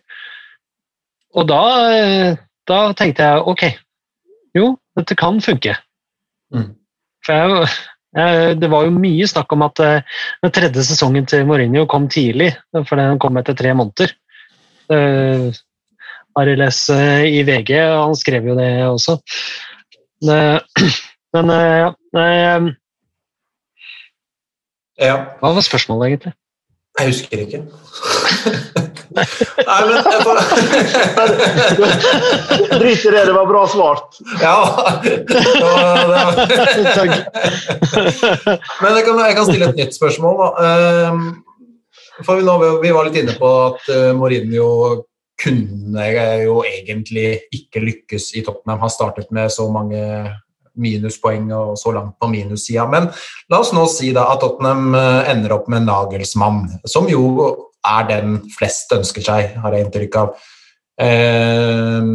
Og da, da tenkte jeg ok, jo, dette kan funke. Mm. For jeg, jeg, det var jo mye snakk om at eh, den tredje sesongen til Mourinho kom tidlig, for den kom etter tre måneder. Uh, RLS eh, i VG, han skrev jo det også. Men, men uh, Ja. hva var spørsmålet egentlig? Jeg husker ikke. Nei, men jeg får... Drit i det, det var bra svart. Ja. Det var. Men jeg kan, jeg kan stille et nytt spørsmål. Da. Ehm, For vi, nå, vi var litt inne på at eh, Mourinho kunne jo egentlig ikke lykkes i Tottenham. Har startet med så mange minuspoeng og så langt på minussida. Men la oss nå si da at Tottenham eh, ender opp med Nagelsmann, som jo er den flest ønsker seg, har jeg inntrykk av. Eh,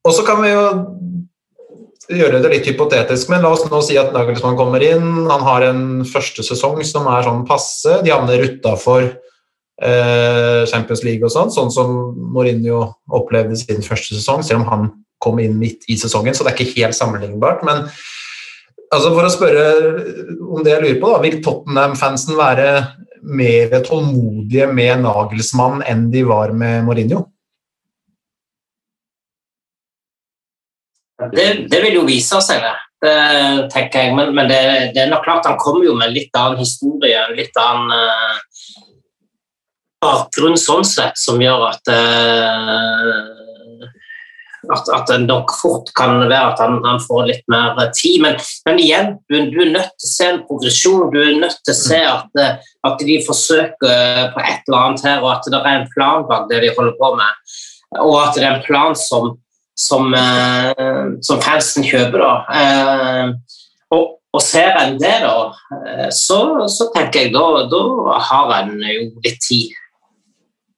og så kan vi jo gjøre det litt hypotetisk, men la oss nå si at Nagelsmann kommer inn. Han har en første sesong som er sånn passe. De havner utafor eh, Champions League og sånn, sånn som Mourinho opplevde sin første sesong, selv om han kom inn midt i sesongen, så det er ikke helt sammenlignbart. Men altså for å spørre om det jeg lurer på, da, vil Tottenham-fansen være mer tålmodige med Nagelsmann enn de var med Mourinho? Det, det vil jo vise seg, det. det tenker jeg. Men, men det, det, er nok klart han kommer jo med litt annen historie, litt annen uh, bakgrunn sånn sett, som gjør at uh, at, at det nok fort kan være at han, han får litt mer tid. Men, men igjen, du, du, er nødt til å se en progresjon. Du er nødt til å se at, at de forsøker på et eller annet her, og at det er en plan bak det de holder på med. Og at det er en plan som, som, eh, som fansen kjøper. Da. Eh, og, og ser en det, da, så, så tenker jeg da, da har en jo litt tid.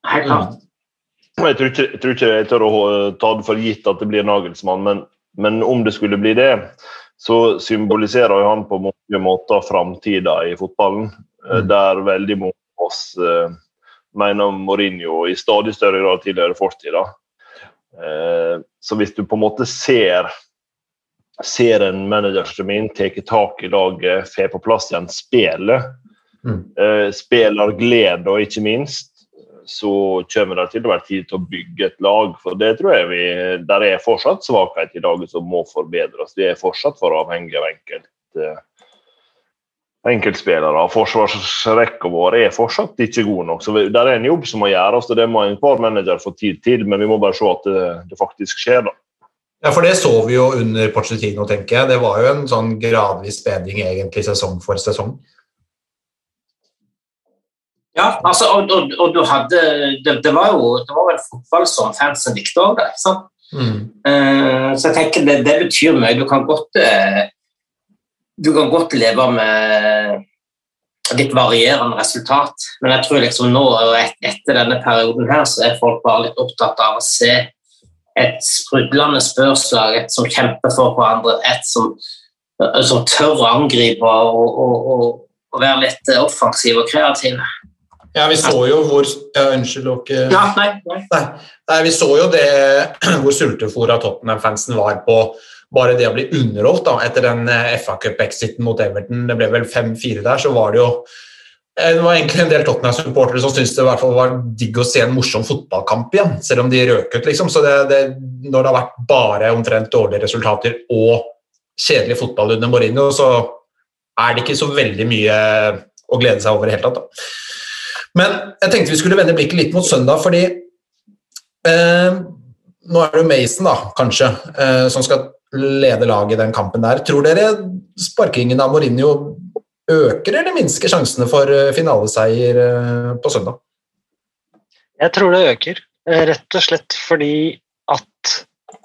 Helt klart. Jeg tror, ikke, jeg tror ikke jeg tør å ta det for gitt at det blir Nagelsmann, men, men om det skulle bli det, så symboliserer han på mange måter framtida i fotballen. Mm. Der veldig mange av oss eh, mener Mourinho i stadig større grad tilhører fortida. Eh, så hvis du på en måte ser ser en manager som inn, tar tak i laget, får på plass igjen spillet, mm. eh, spillerglede og ikke minst, så kommer det til å være tid til å bygge et lag. For det tror jeg vi Der er fortsatt svakhet i laget som må forbedres. Vi er fortsatt for avhengig av enkelt, uh, enkeltspillere. Forsvarsrekka vår er fortsatt ikke god nok. Så det er en jobb som må gjøres, og det må enhver manager få tid til. Men vi må bare se at det, det faktisk skjer. da. Ja, for det så vi jo under Pochettino, tenker jeg. Det var jo en sånn gradvis bedring egentlig sesong for sesong. Ja, altså, og, og, og, du hadde det, det, var jo det var vel fotball som fansen likte òg, det. Mm. Uh, så jeg tenker det, det, betyr mye. Du kan godt uh, du kan godt leve med litt varierende resultat. Men jeg tror liksom nå et, etter denne perioden her, så er folk bare litt opptatt av å se et sprudlende spørslag, et som kjemper for hverandre, et som, som tør å angripe og, og, og, og være litt offensiv og kreativ. Ja, vi så jo hvor ja, Unnskyld, dere Ja, nei, nei. Nei, vi så jo det hvor sultefòra Tottenham-fansen var på bare det å bli underholdt da, etter den eh, FA Cup-exiten mot Everton. Det ble vel 5-4 der, så var det jo eh, det var egentlig en del Tottenham-supportere som syntes det i hvert fall var digg å se en morsom fotballkamp igjen, selv om de røk ut. liksom. Så det, det, Når det har vært bare omtrent dårlige resultater og kjedelig fotball under Mourinho, så er det ikke så veldig mye å glede seg over i det hele tatt. da. Men jeg tenkte vi skulle vende blikket litt mot søndag, fordi eh, nå er det jo Mason, da, kanskje, eh, som skal lede laget i den kampen der. Tror dere sparkingen av Mourinho øker eller minsker sjansene for eh, finaleseier eh, på søndag? Jeg tror det øker, eh, rett og slett fordi at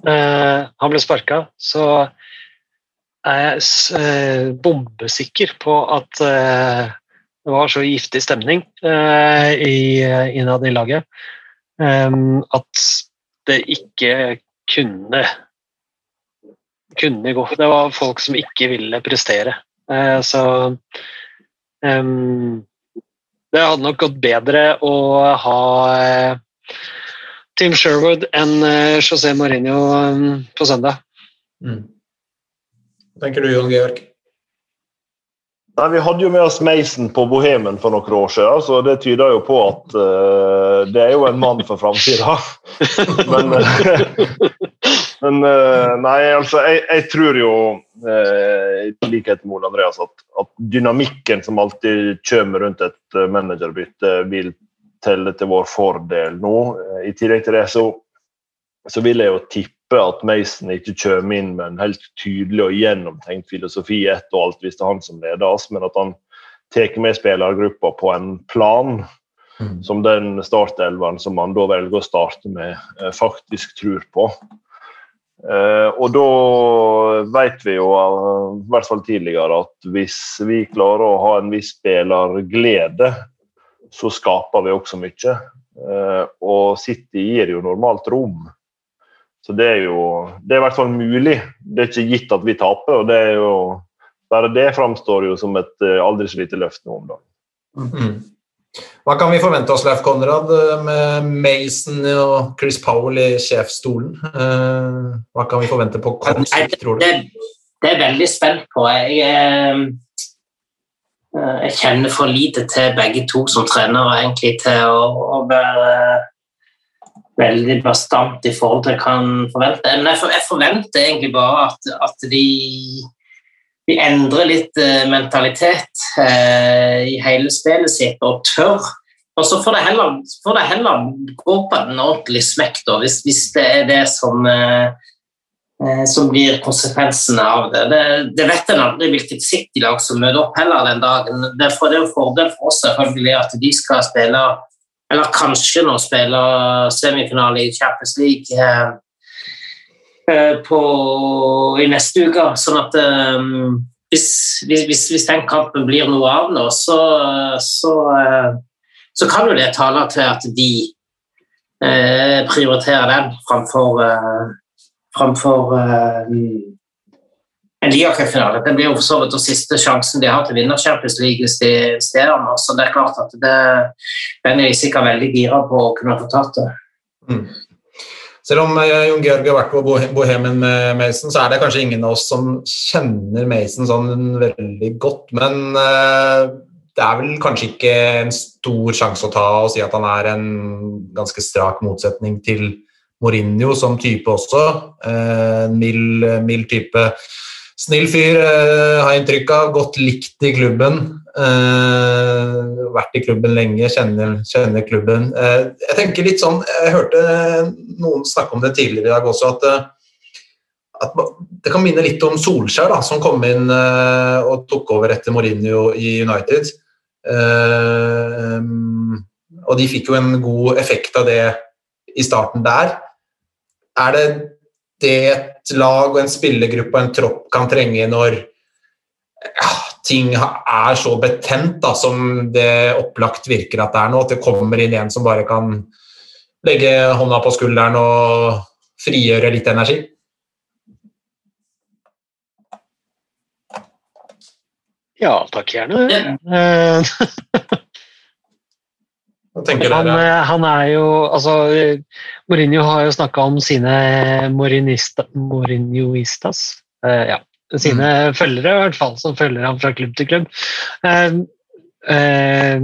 eh, han ble sparka, så er jeg bombesikker på at det var så giftig stemning uh, i, innad i laget um, at det ikke kunne kunne gå. Det var folk som ikke ville prestere. Uh, så um, det hadde nok gått bedre å ha uh, Tim Sherwood enn eh, José Mourinho um, på søndag. Mm. Hva tenker du, Jon Georg? Nei, Vi hadde jo med oss Mason på Bohemen for noen år siden, så det tyder jo på at uh, det er jo en mann for framtida. men eh, men uh, nei, altså, jeg, jeg tror jo, i i likhet med Ole Andreas, at, at dynamikken som alltid kommer rundt et managerbytte, vil telle til vår fordel nå. I tillegg til det så, så vil jeg jo tippe at Mason ikke kommer inn med en helt tydelig og gjennomtenkt filosofi ett og alt hvis det er han som leder oss, men at han tar med spillergruppa på en plan Mm. som den startelveren som man da velger å starte med, eh, faktisk tror på. Eh, og da vet vi jo, eh, i hvert fall tidligere, at hvis vi klarer å ha en viss spillerglede, så skaper vi også mye. Eh, og City gir jo normalt rom. Så det er jo det er i hvert fall mulig. Det er ikke gitt at vi taper. og det er jo bare det framstår jo som et eh, aldri så lite løft nå om dagen. Mm. Hva kan vi forvente oss, Leif Konrad, eh, med Mason og Chris Powell i sjefsstolen? Eh, Hva kan vi forvente på kort sikt, tror du? Det, det er jeg veldig spent på. Jeg, jeg kjenner for lite til begge to som trenere egentlig til å, å være veldig bastant i forhold til hva jeg kan forvente. Men jeg, for, jeg forventer egentlig bare at, at de, de endrer litt eh, mentalitet eh, i hele spillet sitt og tør. Og så får det heller, får det heller gå på en ordentlig smekk, da, hvis, hvis det er det som eh, eh, som blir konsekvensene av det. Det, det vet en aldri hvilket City-lag som møter opp heller den dagen. Derfor er det en fordel for oss selvfølgelig at de skal spille, eller kanskje nå spille semifinale i Champions League eh, eh, på, i neste uke. Sånn at eh, hvis, hvis, hvis den kampen blir noe av nå, så, så, eh, så kan jo det tale til at de eh, prioriterer den framfor eh, framfor en ligacupfinale. Det blir jo for så vidt den siste sjansen de har til å vinne Champions League hvis de investerer nå. Så det er klart at det, den er jeg sikkert veldig gira på å kunne få tatt det. Mm. Selv om eh, Jon Georg har vært på Bohe- Bohemen med Mason, så er det kanskje ingen av oss som kjenner Mason sånn veldig godt. Men eh, det er vel kanskje ikke en stor sjanse å ta og si at han er en ganske strak motsetning til Mourinho som type også. Eh, En mild, mild type. Snill fyr, eh, har jeg inntrykk av. Godt likt i klubben. Eh, vært i klubben lenge, kjenner, kjenner klubben. Eh, jeg tenker litt sånn, jeg hørte noen snakke om det tidligere i dag også, at, eh, at det kan minne litt om Solskjær, da, som kom inn eh, og tok over etter Mourinho i United. Og de fikk jo en god effekt av det i starten der. Er det det et lag og en spillergruppe og en tropp kan trenge når ja, ting er så betent da, som det opplagt virker at det er nå, at det kommer inn en som bare kan legge hånda på skulderen og frigjøre litt energi. Ja, takk gjerne. Ja. Han, eh, han er jo altså, Mourinho har jo snakka om sine Mourinista, Mourinhoistas. eh, ja, sine følgere, i hvert fall, som følger ham fra klubb til klubb. Eh, eh,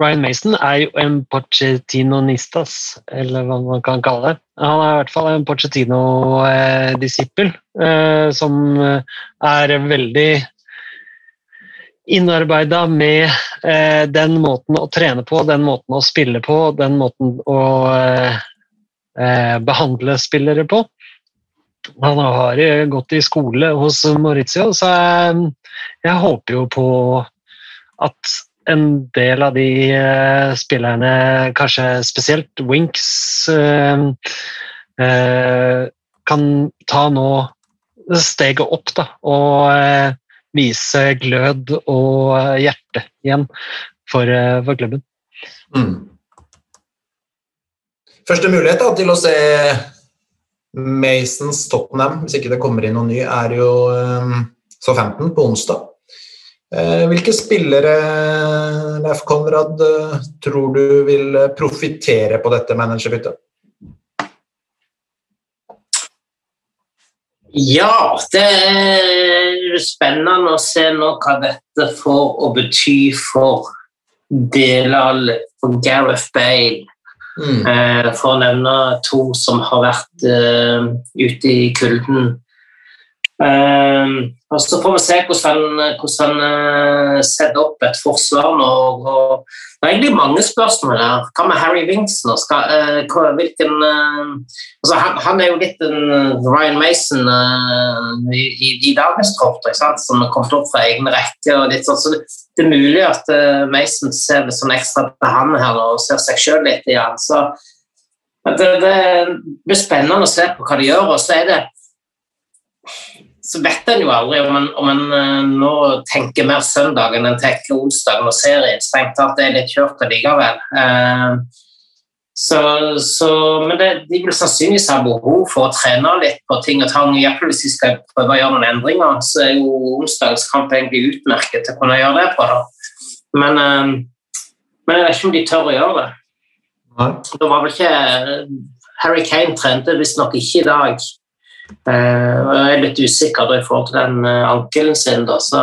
Ryan Mason er jo en Pochettinonistas, eller hva man kan kalle det. Han er i hvert fall en Pochettino-disippel, eh, som eh, er veldig innarbeida med eh, den måten å trene på, den måten å spille på, den måten å eh, eh, behandle spillere på. Han har eh, gått i skole hos Maurizio, så jeg, jeg håper jo på at en del av de eh, spillerne, kanskje spesielt Winks, eh, eh, kan ta nå steget opp da, og eh, vise glød og eh, hjerte igjen for, eh, for klubben. Mm. Første mulighet da, til å se Masons Tottenham, hvis ikke det kommer inn noe ny, er jo så 15 på onsdag. Eh, hvilke spillere, Leif Konrad, eh, tror du vil eh, profitere på dette managerbyttet? Ja, det er spennende å se nå hva dette får å bety for deler for Gareth Bale. Mm. Eh, For å nevne to som har vært eh, ute i kulden. Eh, og Så får vi se hvordan han, hvordan eh, setter opp et forsvar nå. Og det er egentlig mange spørsmål her. Hva med Harry Winks nå? Skal, eh, hvilken, eh, altså han, han er jo litt en Ryan Mason i, i, i dagens tropp, som har kommet opp fra egne rekker. sånn, så det er mulig at Mason ser litt sånn ekstra på han her og ser seg sjøl litt igjen. Så det, det blir spennende å se på hva de gjør. Og så er det så vet en jo aldri om en, om en eh, nå tenker mer søndag enn en tenker onsdag når serien strengt tatt er litt kjørt allikevel. Eh, så, så, men det, de vil sannsynligvis ha behov for å trene litt på ting og tang. Iallfall Hvis de skal prøve å gjøre noen endringer, så er jo onsdagens kamp egentlig utmerket til å kunne gjøre det på. Da. Men, eh, men jeg vet ikke om de tør å gjøre det. Nei. Det var vel ikke Harry Kane trente visstnok ikke i dag. Eh, jeg er litt usikker da, i forhold til den eh, ankelen sin. Da, så,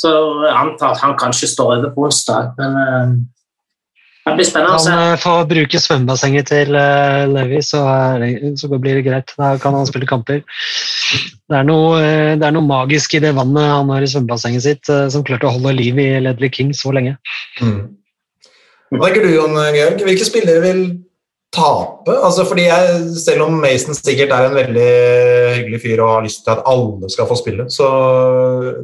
så jeg antar at han kanskje står over på onsdag. Men eh, det blir spennende å Han se. Han får bruke svømmebassenget til eh, Levi, så, er det, så blir det greit. Da kan han spille kamper. Det er, noe, eh, det er noe magisk i det vannet han har i svømmebassenget sitt, eh, som klarte å holde liv i Ledley King så lenge. Mm. Hva tenker du, Jon Georg? Hvilke spillere vil tape? Altså, fordi jeg, selv om Mason sikkert er en veldig hyggelig fyr og har lyst til at alle skal få spille, så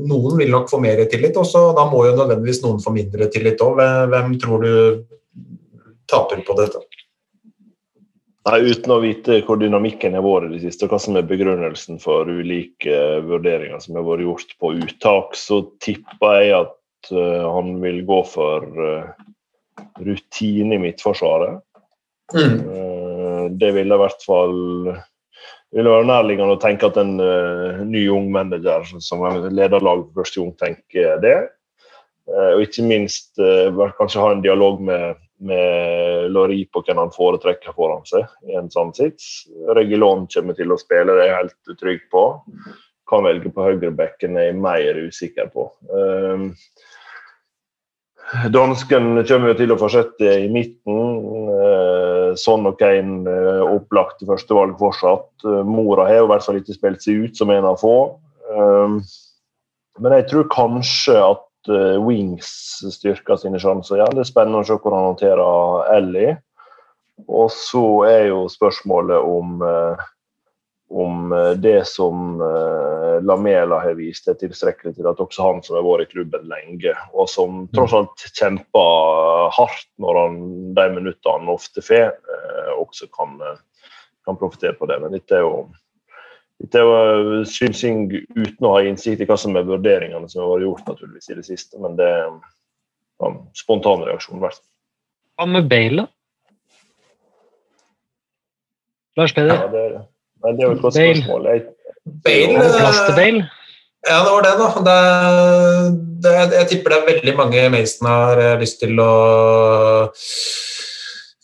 noen vil nok få mer tillit, og da må jo nødvendigvis noen få mindre tillit òg. Hvem tror du taper på dette? Nei, Uten å vite hvor dynamikken har vært i det siste, og hva som er begrunnelsen for ulike vurderinger som har vært gjort på uttak, så tipper jeg at eh, han vil gå for eh, rutine i Midtforsvaret. Mm. Eh, det ville i hvert fall det ville være nærliggende å tenke at en eh, ny ung manager som leder lag for første gang, tenker det. Eh, og ikke minst uh, kanskje ha en dialog med, med Lori på hvem han foretrekker foran seg i en sånn sits. Regulon kommer til å spille, det er jeg helt trygg på. Kan velge på høyrebekken, er jeg mer usikker på. Um, Dansken kommer til å fortsette i midten. sånn og Kane eh, opplagt til førstevalg fortsatt. Eh, Mora har i hvert fall ikke spilt seg ut som en av få. Men jeg tror kanskje at Wings styrker sine sjanser. Ja, det er spennende å se hvordan han håndterer Ellie. Og så er jo spørsmålet om om eh, det som eh, Lamela har vist, er tilstrekkelig til at også han som har vært i klubben lenge, og som tross alt kjemper hardt når han de minuttene han ofte får, eh, også kan, kan profitere på det. Men dette er jo Dette var synsing uten å ha innsikt i hva som er vurderingene som har vært gjort naturligvis i det siste, men det er ja, spontan reaksjon. Hva med Bale, da? Lars Peder? Ja, det, er- nei, det er jo et godt Bale. spørsmål. Bale, plass til Bale? Ja, det var det, da. Det, det, jeg tipper det er veldig mange Mason har eh, lyst til å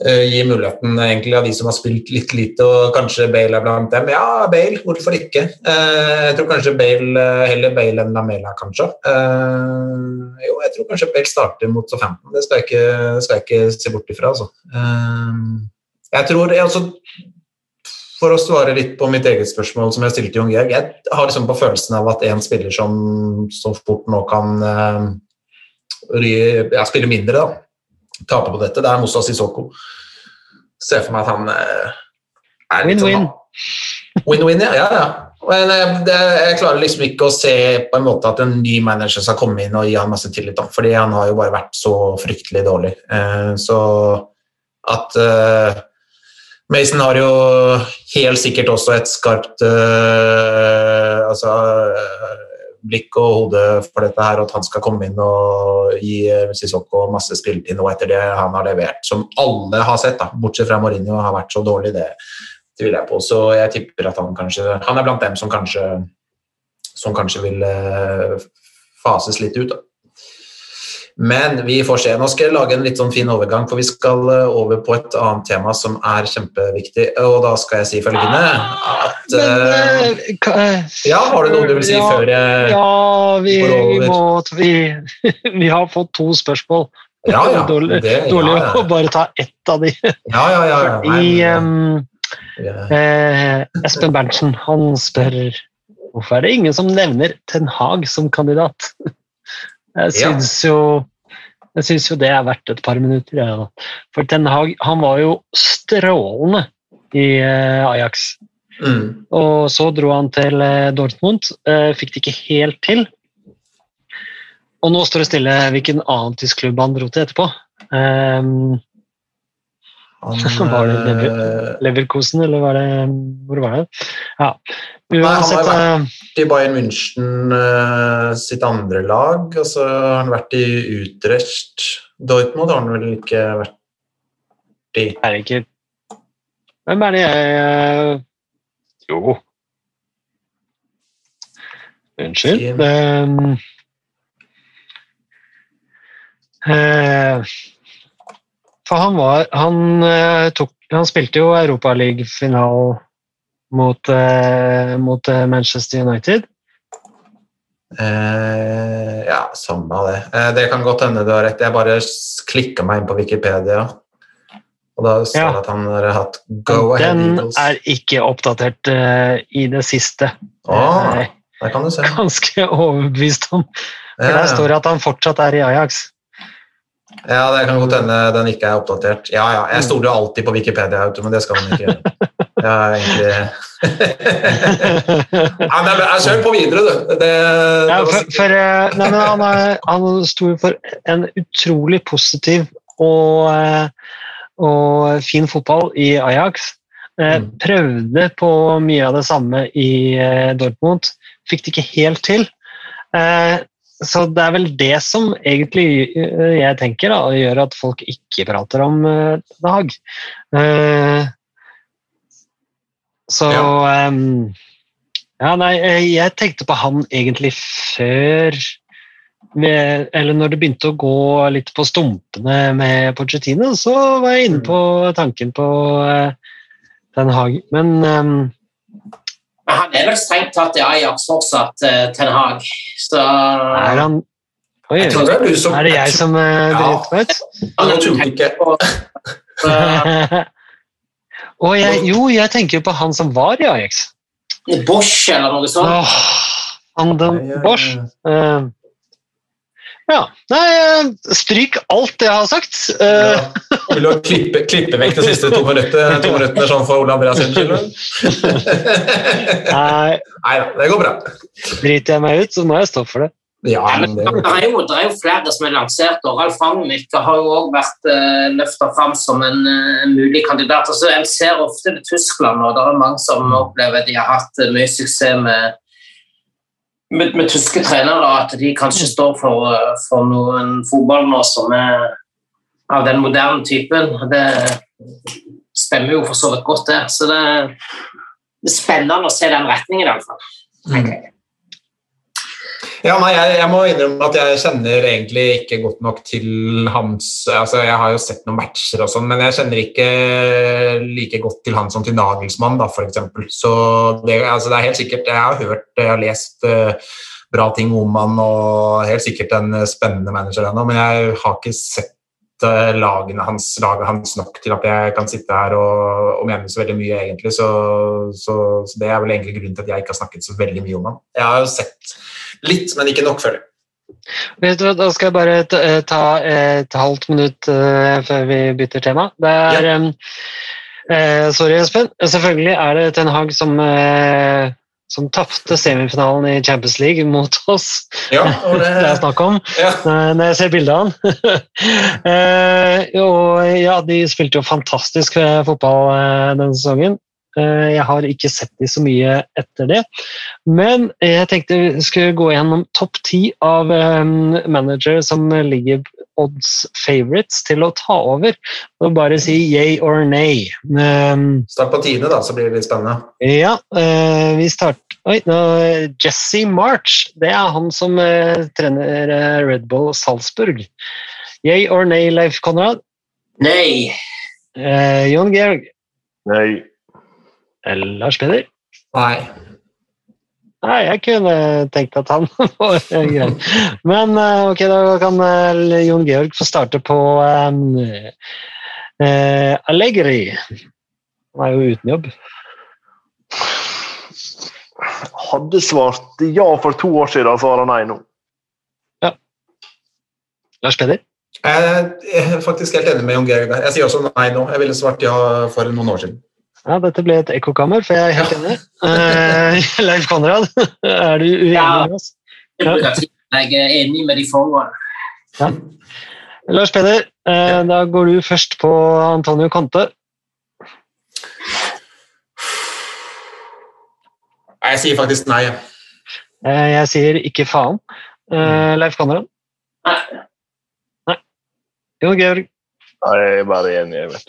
uh, gi muligheten, egentlig, av de som har spilt litt lite, og kanskje Bale er blant dem. Ja, Bale, hvorfor ikke? Uh, jeg tror kanskje Bale, eh, heller Bale enn Lamela, kanskje. Uh, jo, jeg tror kanskje Bale starter mot Southampton. Det skal jeg ikke, skal jeg ikke se bort ifra, altså. Eh, jeg tror jeg, altså, for å svare litt på mitt eget spørsmål som jeg stilte til Jon Georg, jeg har liksom på følelsen av at en spiller som så fort nå kan uh, ja, spille mindre, da, tape på dette, det er Moussa Sissoko. Ser for meg at han uh, er litt Win-win. sånn Win-win, ja. ja, ja. Men jeg, det, jeg klarer liksom ikke å se på en måte at en ny manager skal komme inn og gi han masse tillit, da, fordi han har jo bare vært så fryktelig dårlig. Eh, så at eh, Mason har jo helt sikkert også et skarpt uh, altså, eh, blikk og hode for dette her, at han skal komme inn og gi eh, Sissoko masse spilletid nå etter det han har levert, som alle har sett, da, bortsett fra Mourinho har vært så dårlig, det tviler jeg på. Så jeg tipper at han kanskje Han er blant dem som kanskje som kanskje vil fases litt ut. Da. Men vi får se. Nå skal jeg lage en litt sånn fin overgang, for vi skal eh, over på et annet tema som er kjempeviktig. Og da skal jeg si følgende at Men uh, Ja, har du noe du vil si ja, før jeg Ja, vi, går vi over? må vi, vi har fått to spørsmål. Ja, ja. dårlig det, dårlig ja, å bare ta ett av de. ja, ja, ja, Fordi ja. eh, Espen Berntsen han spør hvorfor er det ingen som nevner Ten Hag som kandidat. Jeg syns jo jeg syns jo det er verdt et par minutter. Ja. For Ten Hag han var jo strålende i eh, Ajax. Mm. Og så dro han til eh, Dortmund. eh, Fikk det ikke helt til. Og nå står det stille hvilken annen tysk klubb han dro til etterpå. Um, Han, Var det Lever Leverkosen, eller var det Hvor var det? Ja. han har vært- eh, i Bayern München eh, sitt andre lag, og så har han vært i Utrecht. Dortmund har han vel ikke vært i. er det ikke Hvem er det jeg eh, Jo. Unnskyld. Um, eh, for han var Han, eh, tok, han spilte jo Europaliga-finalen mot, eh, mot eh, Manchester United. Eh, ja, samme av det. Eh, det kan godt hende du har rett. Jeg bare klikka meg inn på Wikipedia, og da står Ja. det at han har hatt Go Ahead Den Eagles. er ikke oppdatert uh, i det siste. Jeg der kan du se. ganske overbevist om. For Ja, der står det at han fortsatt er i Ajax. Ja, det kan godt hende den ikke er oppdatert. Ja, ja, jeg stoler jo alltid på Wikipedia, men det skal man ikke gjøre. Jeg er egentlig ja, men Kjør på videre, du. Det, Ja, for, for, eh, nei, men han, er- han sto for en utrolig positiv og, eh, og fin fotball i Ajax. Eh, Mm. Prøvde på mye av det samme i eh, Dortmund. Fikk det ikke helt til. Så det er vel det som egentlig eh, jeg tenker da, gjør at folk ikke prater om eh, Haag. Eh, Så ehm, ja, nei, jeg tenkte på han egentlig før med, Eller når det begynte å gå litt på stumpene med Pochettino, så var jeg inne på tanken på Den Haag. Men Men han er vel strengt tatt i Ajax fortsatt, uh, Ten Hag. Så er han Oi, Jeg tror det er du som er det jeg som uh, Ja. driter meg ut? Ja, er tuller ikke. Eh, Og jeg, jo, jeg tenker jo på han som var i Ajax. Bosch eller noe sånt. Åh, Anden Bosch. ja. Eh, ja. Nei, eh, stryk alt jeg har sagt. Uh, Ja. Vil du klippe, klippe vekk de siste to minuttene, to minuttene sånn for Ole Andreas sin skyld? Nei, Nei da, det går bra. driter jeg meg ut, så må jeg stå for det. Ja, det, det, er jo, det er jo flere som er lansert. og Ralf Ragnhild har jo også vært uh, løfta fram som en, eh, en mulig kandidat. Altså, en ser ofte det Tyskland, og det er mange som opplever at de har hatt eh, mye suksess med, med, med tyske trenere, at de kanskje står for, eh, for noen fotball nå som er av den moderne typen. Det stemmer jo for så vidt godt, det. Så det, er spennende å se den retningen, iallfall. Mm. Ja, nei, jeg, jeg må innrømme at jeg kjenner egentlig ikke godt nok til hans altså Jeg har jo sett noen matcher og sånn, men jeg kjenner ikke like godt til han som til Nagelsmann, da, eksempel. Så det, altså, det er helt sikkert Jeg har hørt, jeg har lest uh, bra ting om han og helt sikkert en spennende manager ennå, men jeg har ikke sett lagene hans, laget hans nok til at jeg kan sitte her og, og mene så veldig mye, egentlig. Så, så, så det er vel egentlig grunnen til at jeg ikke har snakket så veldig mye om han. Jeg har jo sett litt, men ikke nok, føler jeg. Vet du hva, Da skal jeg bare ta, eh, et halvt minutt eh, før vi bytter tema. Det er eh, Sorry, Espen. Selvfølgelig er det Ten Hag som, eh, som tapte semifinalen i Champions League mot oss. Ja, og det, Det er snakk om ja. når jeg ser bildet av han. eh, og ja, de spilte jo fantastisk eh, fotball eh, denne sesongen. Eh, jeg har ikke sett de så mye etter det. Men jeg tenkte vi skulle gå gjennom topp ti av manager managere som ligger odds favorites til å ta over. Og bare si yay or nay. Um, Start på tiende, da, så blir det litt spennende. ja, uh, vi starter Oi, nå, Jesse March. Det er han som uh, trener uh, Red Bull Salzburg. Yay or nay, Leif Konrad? Nei. Eh, Jon Georg? Nei. Lars Peder? Nei. Nei, jeg kunne tenkt at han var grei. Men eh, ok, da kan eh, Jon Georg få starte på um, uh, Allegri. Han er jo uten jobb. Hadde svart ja for to år siden, svarer nei nå. Ja. Lars Peder? Jeg er faktisk helt enig med Jon Georg der. Jeg sier også nei nå. Jeg ville svart ja for noen år siden. Ja, dette ble et ekkokammer, for jeg er helt enig. Uh, Leif Konrad, er du uenig Ja. med oss? Ja. jeg er enig med de foregående. Lars Peder, eh, da går du først på Antonio Conte. Jeg sier faktisk nei. Uh, jeg sier ikke faen. Eh, Leif Konrad? Nei. nei. Jon Georg? Nei, Jeg er bare enig. jeg vet.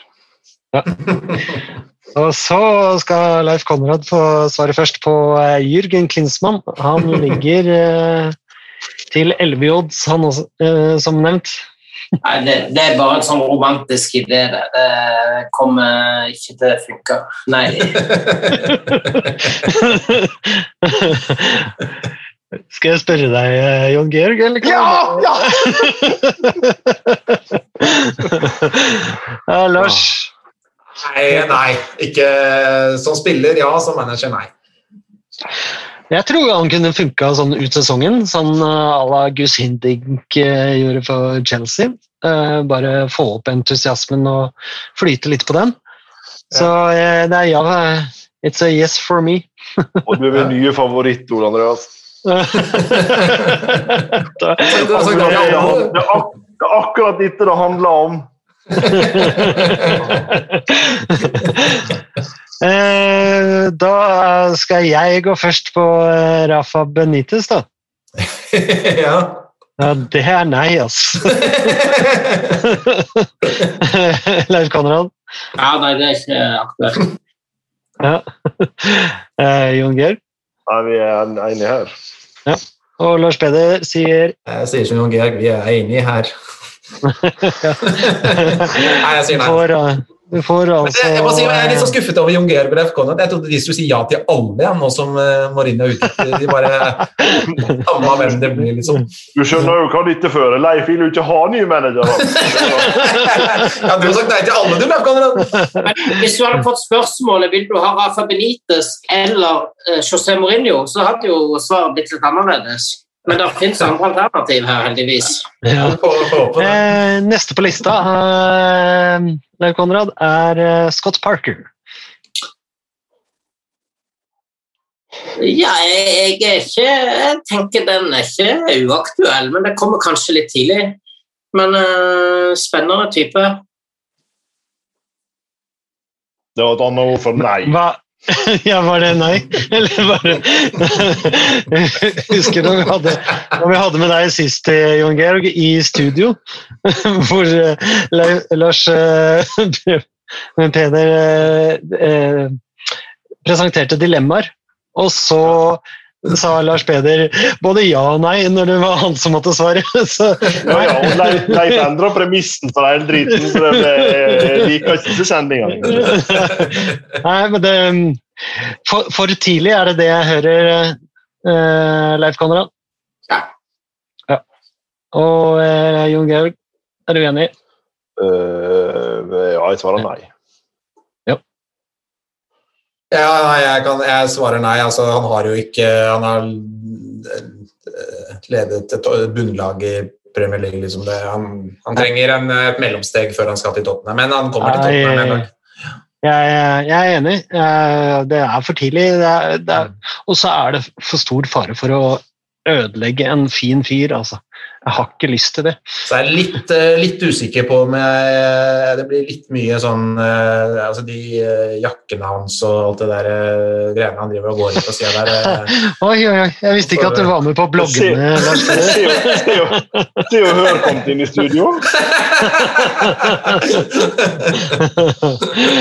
Og så skal Leif Konrad få svare først på eh, Jürgen Klinsmann. Han ligger eh, til 11 odds, han også, eh, som nevnt. Nei, det, det er bare en sånn romantisk idé. Det, det kommer ikke til å funke. Nei. Skal jeg spørre deg, Jon Georg? Eller Ja! ja! ja, Lars? Nei, nei. Ikke som spiller, ja. Som manager, nei. Jeg tror han kunne funka sånn ut sesongen, sånn eh, à la Gus Hindink eh, gjorde for Chelsea. Eh, Bare få opp entusiasmen og flyte litt på den. Så det er ja. It's a yes for me. Og du er min nye favoritt, Ole Andreas. Det er akkurat dette det handler om. Eh, da skal jeg gå først på eh, Rafa Benitez, da. ja. Ja, det er nei, altså. Leif Konrad? Ja, nei, det er ikke aktuelt. Ja. Eh, Jon Georg? Ja, vi er enige her. Og Lars Peder sier Jeg sier som Jon Georg, vi er enige her. Nei, jeg sier nei. får, eh, Du får altså det, jeg, må si, jeg er litt så skuffet over Jon Georg FK Jeg trodde de skulle si ja til alle, ja, nå som uh, Mourinho er ute. De bare Samme hvem det blir, liksom. Du skjønner jo hva dette fører. Leif vil jo ikke ha nye managere. Ja, du har sagt nei til alle, du, Leif Konrad. Hvis du hadde fått spørsmålet vil du ha Rafa Benitez eller eh, José Mourinho, så hadde jo svaret blitt litt annerledes. Men det finnes andre alternativ her, heldigvis. ja. Eh, Neste på lista, eh, Leif Konrad, er eh, Scott Parker. Ja, jeg er ikke Jeg tenker den er ikke uaktuell, men det kommer kanskje litt tidlig. Men eh, spennende type. Det var et annet ord for nei. Hva? Ja, var det nei? Eller bare Jeg Husker du vi hadde, når vi hadde med deg sist, eh, Jon Georg, i studio, hvor eh, Lars eh, Peder presenterte dilemmaer, og så sa Lars Peder både ja og nei når det var han som måtte svare. Så, Ja, ja, og Leif, Leif endra premissen for hele driten, så det ble jeg liker ikke sendinga. Nei, men det for, for tidlig er det det jeg hører, eh, Leif Konrad. Ja. Ja. Og eh, Jon Georg, er du enig? Uh, ja, jeg svarer nei. Ja, nei, jeg, kan, jeg svarer nei. Altså, han har jo ikke Han har eh, ledet et bunnlag i Premier League. Liksom det. Han, han trenger en, et mellomsteg før han skal til Tottenham, men han kommer til Tottenham en dag. Jeg, jeg er enig. Eh, Det er for tidlig. Er, og så er det for stor fare for å ødelegge en fin fyr, altså. Jeg har ikke lyst til det. Så jeg er litt, eh, litt usikker på om jeg, det blir litt mye sånn eh, altså De eh, jakkene hans og alt det der greiene han driver og går i på sida der. Oi, oi, oi. Jeg visste ikke at du var med på bloggene. Se og- se se og hør kom inn i studio.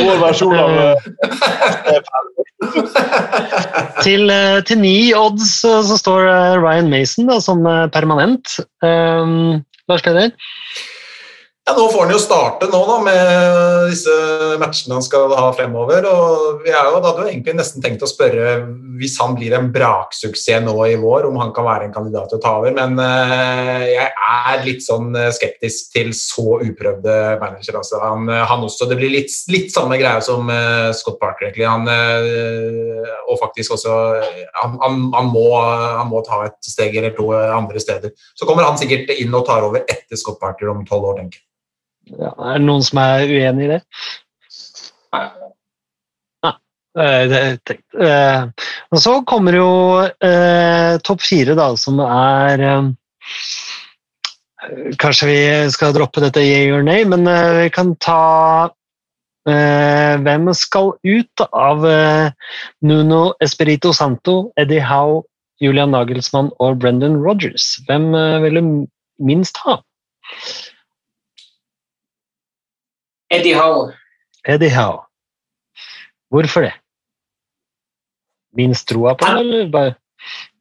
Vår versjon av Til, eh, til ni odds så, står eh, Ryan Mason da, som eh, permanent. Um, Lars Peder? Ja, Nå får han jo starte nå da, med disse matchene han skal ha fremover. og Vi er jo, da hadde jo egentlig nesten tenkt å spørre hvis han blir en braksuksess nå i vår, om han kan være en kandidat til å ta over. Men eh, jeg er litt sånn eh, skeptisk til så uprøvde managere. Altså. Han, eh, han Det blir litt, litt samme greie som eh, Scott Parker, egentlig. Han, eh, og faktisk også han, han, han, må, han må ta et steg eller to andre steder. Så kommer han sikkert inn og tar over etter Scott Parker om tolv år, tenker jeg. Ja, er det noen som er uenig i det? Nei. Nei det er. Eh, Og så kommer jo eh, topp fire, da, som er eh, Kanskje vi skal droppe dette yeah or nay, men eh, vi kan ta eh, Hvem skal ut av eh, Nuno Espirito Santo, Eddie Howe, Julian Nagelsmann og Brendan Rodgers? Hvem eh, vil du minst ha? Eddie Howe. Eddie Howe. Hvorfor det? Minst troa på han, eller bare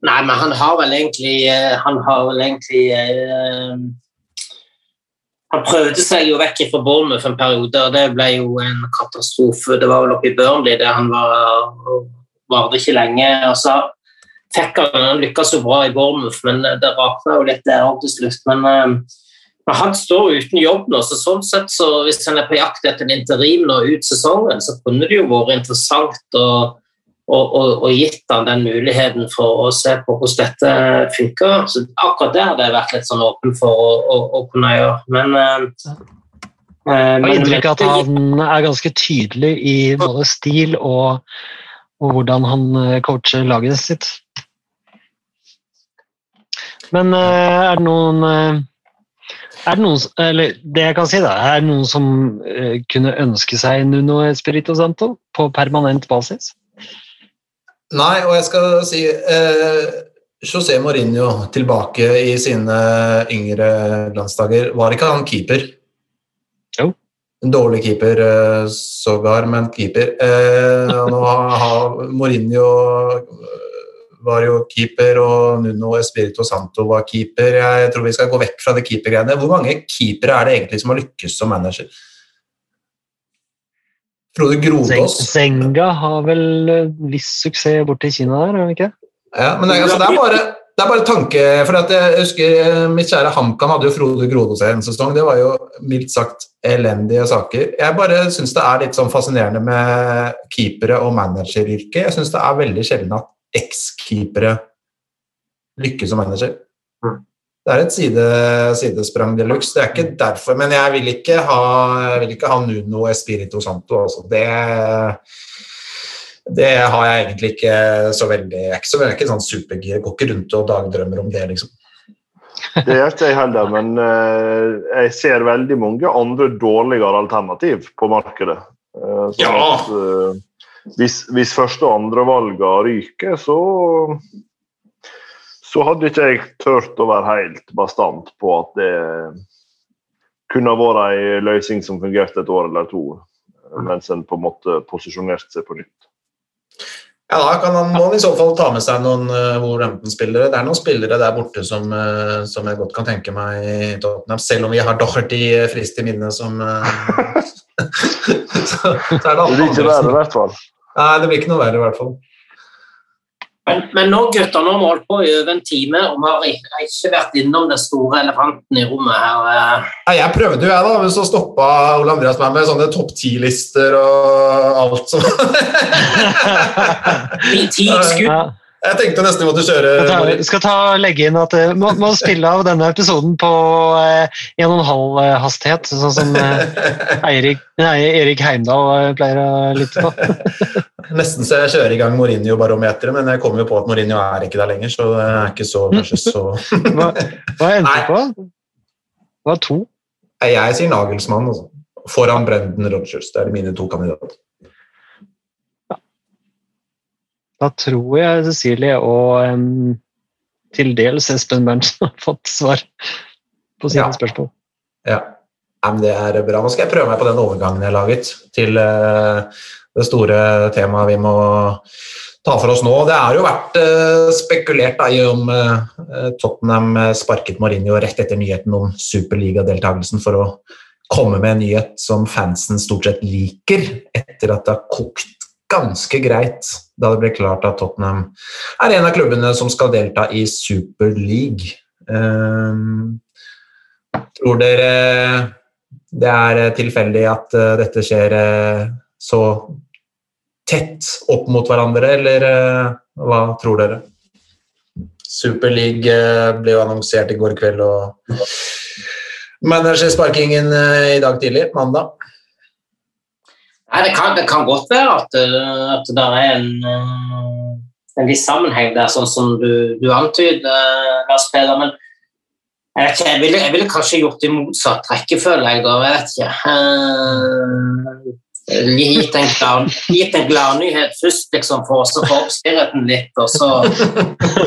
Nei, men han har vel egentlig eh, Han har vel egentlig uh, Han prøvde seg jo vekk fra Bournemouth en periode, og det ble jo en katastrofe. Det var vel oppe i Burnley der han var varte ikke lenge. og så fikk han Han lykkes jo bra i Bournemouth, men det rakna jo litt der til slutt. Men, uh, men han står jo uten jobb nå, så sånn sett så hvis han er på jakt etter en interim nå ut sesongen, så kunne det jo vært interessant å å, å, å gitt han den muligheten for å se på hvordan dette funker. Så akkurat det hadde jeg vært litt sånn åpen for å, kunne gjøre. Men, eh, eh, Jeg har inntrykk av at han er ganske tydelig i både stil og, og hvordan han eh, coacher laget sitt. Men eh, er det noen eh, er det noen, eller det jeg kan si da, er det noen som eh, kunne ønske seg Nuno Espirito Santo på permanent basis? Nei, og jeg skal si eh, José Mourinho tilbake i sine yngre landsdager. Var ikke han keeper? Jo. En dårlig keeper, eh, sågar, men keeper. Eh, og nå har Mourinho var jo keeper, og Nuno Espirito Santo var keeper. Jeg tror vi skal gå vekk fra det keepergreiene. Hvor mange keepere er det egentlig som har lykkes som manager? Frode Grodås? Zenga har vel eh, viss suksess borte i Kina der, har han ikke? Ja, men det, altså, det er bare det er bare tanke for at jeg husker eh, Mitt kjære HamKam hadde jo Frode Grodås en sesong. Det var jo mildt sagt elendige saker. Jeg bare syns det er litt sånn fascinerende med keepere og manageryrket. Jeg syns det er veldig sjelden at eks-keepere lykkes som manager. Mm. Det er et side, sidesprang de luxe. Det er ikke derfor, men jeg vil ikke ha, jeg vil ikke ha Nuno Espirito Santo. Altså. Det Det har jeg egentlig ikke så veldig Jeg er ikke så veldig ikke sånn supergir. Går ikke rundt og dagdrømmer om det, liksom. Det gjør ikke jeg heller, men eh, jeg ser veldig mange andre dårligere alternativ på markedet. Eh, sånn Ja. at, eh, hvis, hvis første- og andrevalgene ryker, så så hadde ikke jeg turt å være helt bastant på at det kunne vært ei løsning som fungerte et år eller to, mens en på en måte posisjonerte seg på nytt. Ja, Da kan han, må han i så fall ta med seg noen uh, Wolverhampton-spillere. Det er noen spillere der borte som, uh, som jeg godt kan tenke meg i Tottenham, selv om vi har Doherty uh, frist i minne som uh, så, så er det Det alle ikke andre verre, som i hvert fall. Nei, det blir ikke noe verre, i hvert fall. Men, men nå gutter, nå har vi holdt på i over en time, og vi har ikke, ikke vært innom den store elefanten i rommet her. eh. Nei, jeg prøvde jo, jeg, da, men så stoppa Ole Andreas meg med sånne topp ti-lister og alt som Ti skudd. Jeg tenkte nesten vi måtte kjøre Skal ta, skal ta legge inn at uh, må, må spille av denne episoden på uh, 1,5 eh, hastighet, sånn som uh, Eirik, nei, Erik Heimdal pleier å lytte på. Nesten så jeg kjører i gang Mourinho-barometeret, men jeg kommer jo på at Mourinho er ikke der lenger, så det er ikke så, kanskje så Hva, hva endte du på? Hva to. Jeg sier Nagelsmann, altså. Foran Brendan Rogers. Det er mine to kandidater. Da tror jeg Cecilie og um, til dels Espen Berntsen har fått svar på sine Ja. spørsmål. Ja. Men det er bra. Nå skal jeg prøve meg på den overgangen jeg har laget til eh, det store temaet vi må ta for oss nå. Det har jo vært eh, spekulert da, i om eh, Tottenham eh, sparket Mourinho rett etter nyheten om superligadeltakelsen for å komme med en nyhet som fansen stort sett liker, etter at det har kokt ganske greit da det ble klart at Tottenham er en av klubbene som skal delta i Super. Um, tror dere det er tilfeldig at dette skjer så tett opp mot hverandre, eller eh, hva tror dere? Super League eh, ble jo annonsert i går kveld, og managersparkingen eh, i dag tidlig, mandag. Nei, det kan, det kan godt være at, at det er en, en viss sammenheng der, sånn som du, du antyder, Lars Peder. Men jeg, vet ikke, jeg, ville, jeg ville kanskje gjort det i motsatt rekkefølge. Jeg, jeg vet ikke. Eh, gitt en, glad, gitt en gladnyhet først, liksom, for å få opp spiriten litt, og så,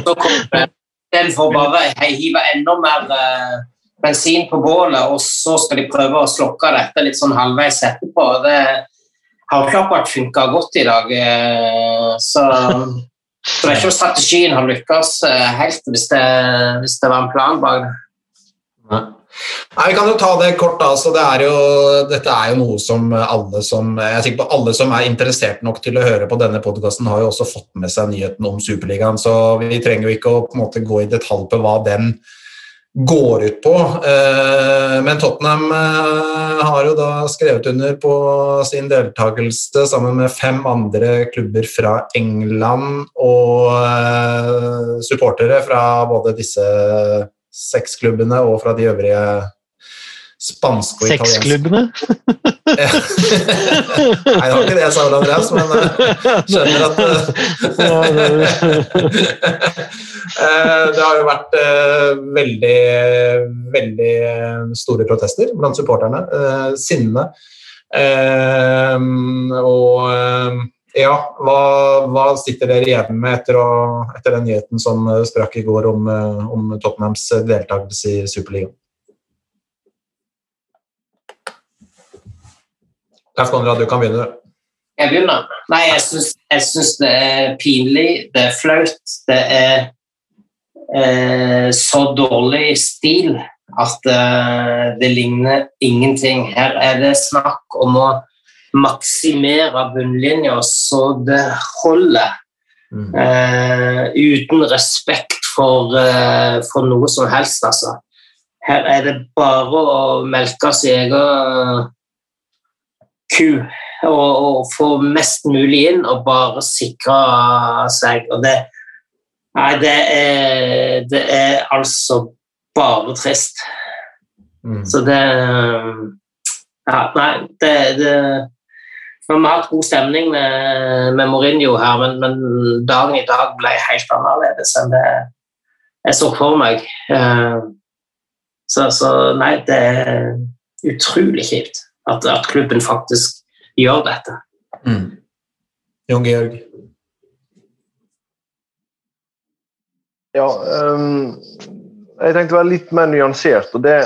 så kommer det Istedenfor bare hive enda mer eh, bensin på bålet, og så skal de prøve å slokke dette litt sånn halvveis etterpå. Det har ikke akkurat funka godt i dag. eh, Så, så det er ikke om strategien har lykkes helt, hvis det, hvis det var en plan bak det. Nei, Vi kan jo ta det kort. da, så det er jo, Dette er jo noe som alle som jeg er på alle som er interessert nok til å høre på denne podkasten, har jo også fått med seg nyheten om Superligaen. Så vi trenger jo ikke å på en måte gå i detalj på hva den går ut på. Eh, Men Tottenham eh, har jo da skrevet under på sin deltakelse sammen med fem andre klubber fra England og eh, supportere fra både disse seks klubbene og fra de øvrige spanske og italienske Sexklubbene? Nei, det var ikke det jeg sa, Ole Andreas, men jeg skjønner at eh, eh, Det har jo vært eh, veldig, veldig eh, store protester blant supporterne. eh, Sinne. Eh, Og eh, ja, hva, hva sitter dere igjen med etter, å, etter den nyheten som eh, sprakk i går om, eh, om Tottenhams deltakelse i Superligaen? Leif Konrad, du kan begynne. Jeg begynner. Nei, jeg syns, det er pinlig, det er flaut, det er eh, så dårlig stil at eh, det ligner ingenting. Her er det snakk om å maksimere bunnlinja så det holder. Mm. Eh, uten respekt for, eh, for noe som helst, altså. Her er det bare å melke sin egen ku og, og få mest mulig inn og bare sikre seg. Og det, nei, det, er, det er altså bare trist. Mm. Så det Ja, nei, det, det Men Vi har hatt god stemning med, med Mourinho her, men, men dagen i dag ble helt annerledes enn det jeg så for meg. Eh, Så, så nei, det er utrolig kjipt at, at klubben faktisk gjør dette. Mm. Jon Georg. Ja, um, jeg tenkte å være litt mer nyansert. og Det,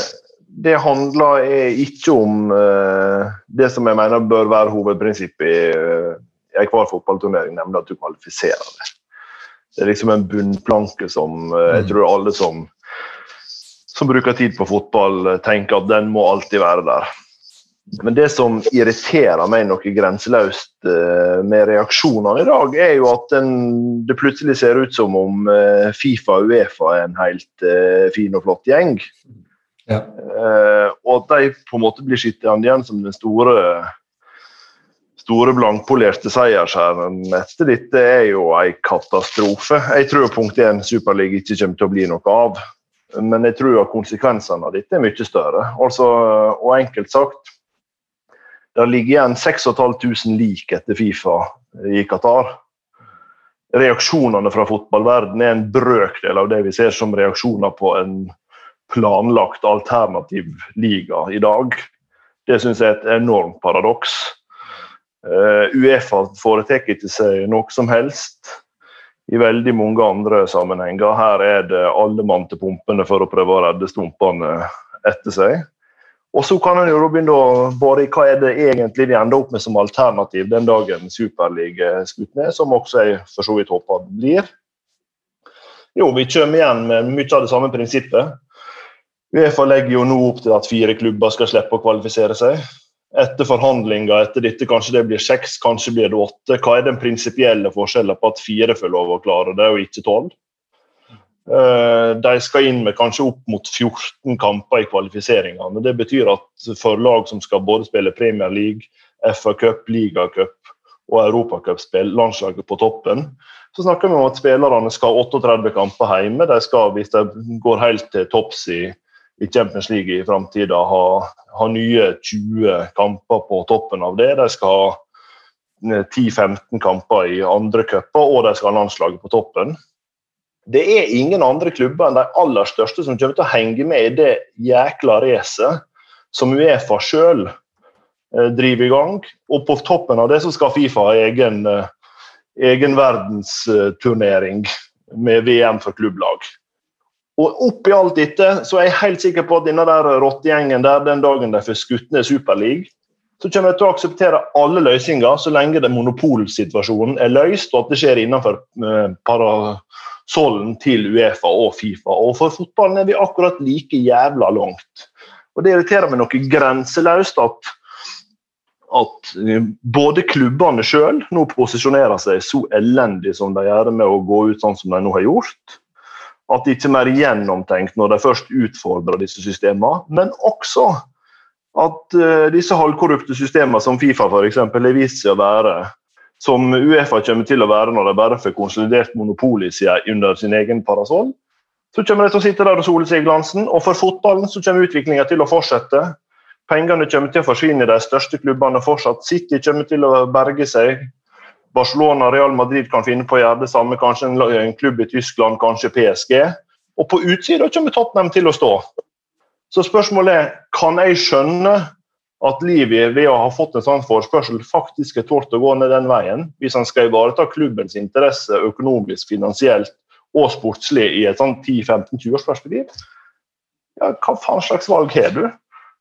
det handler ikke om eh, det som jeg mener bør være hovedprinsippet i eh, i enhver fotballturnering, nemlig at du kvalifiserer det. Det er liksom en bunnplanke som eh, jeg Mm. tror alle som, som bruker tid på fotball, tenker at den må alltid være der. Men det som irriterer meg noe grenseløst med reaksjonene i dag, er jo at den, det plutselig ser ut som om Fifa og Uefa er en helt fin og flott gjeng. Ja. Eh, og at de på en måte blir sittende igjen som den store store blankpolerte seiersherren etter dette er jo en katastrofe. Jeg tror punkt 1 Superliga ikke kommer til å bli noe av. Men jeg tror at konsekvensene av dette er mye større. Altså, og enkelt sagt, det ligger igjen 6500 lik etter Fifa i Qatar. Reaksjonene fra fotballverdenen er en brøkdel av det vi ser som reaksjoner på en planlagt alternativ liga i dag. Det syns jeg er et enormt paradoks. Uh, Uefa foretar ikke seg noe som helst i veldig mange andre sammenhenger. Her er det alle mann til pumpene for å prøve å redde stumpene etter seg. Og så kan en jo begynne å bore i hva er det egentlig de ender opp med som alternativ den dagen Superliga er skutt ned, som også jeg for så vidt håper blir. Jo, vi kommer igjen med mye av det samme prinsippet. Uefa legger jo nå opp til at fire klubber skal slippe å kvalifisere seg etter forhandlinger etter dette, kanskje det blir seks, kanskje blir det åtte. Hva er den prinsipielle forskjellen på at fire får lov å klare det, og ikke tolv? Eh, De skal inn med kanskje opp mot 14 kamper i kvalifiseringene. Det betyr at for lag som skal både spille Premier League, FA Cup, Ligacup og europacupspill, landslaget på toppen, så snakker vi om at spillerne skal ha 38 kamper hjemme. De skal, hvis de går helt til topps i i Champions League i framtida ha, ha, nye 20 kamper på toppen av det. De skal ha 10-15 kamper i andre cuper, og de skal ha landslaget på toppen. Det er ingen andre klubber enn de aller største som kommer til å henge med i det jækla racet som Uefa sjøl driver i gang. Og på toppen av det så skal Fifa ha egen, egen verdensturnering med VM for klubblag. Og oppi alt dette så er jeg helt sikker på at denne der rottegjengen der, den dagen de får skutt ned Superleague, så kommer de til å akseptere alle løsninger så lenge den monopolsituasjonen er løst, og at det skjer innenfor eh, parasollen til Uefa og Fifa. Og for fotballen er vi akkurat like jævla langt. Og det irriterer meg noe grenseløst at at både klubbene sjøl nå posisjonerer seg så elendig som de gjør med å gå ut sånn som de nå har gjort at det ikke er mer gjennomtenkt når de først utfordrer disse systemene, men også at uh, disse halvkorrupte systemene som Fifa eksempel, har vist seg å være, som Uefa kommer til å være når de bare får konsolidert monopolet under sin egen parasoll, så kommer de til å sitte der og sole seg i glansen. Og for fotballen så kommer utviklinga til å fortsette. Pengene kommer til å forsvinne i de største klubbene fortsatt. City kommer til å berge seg. Barcelona og Real Madrid kan finne på å gjøre det samme, kanskje en klubb i Tyskland, kanskje PSG. Og på utsida kommer Tottenham til å stå. Så spørsmålet er kan jeg skjønne at Livi ved å ha fått en sånn forespørsel faktisk er tålt å gå ned den veien, hvis han skal ivareta klubbens interesse økonomisk, finansielt og sportslig i et sånn 10-15-20 års perspektiv? Ja, hva faen slags valg har du?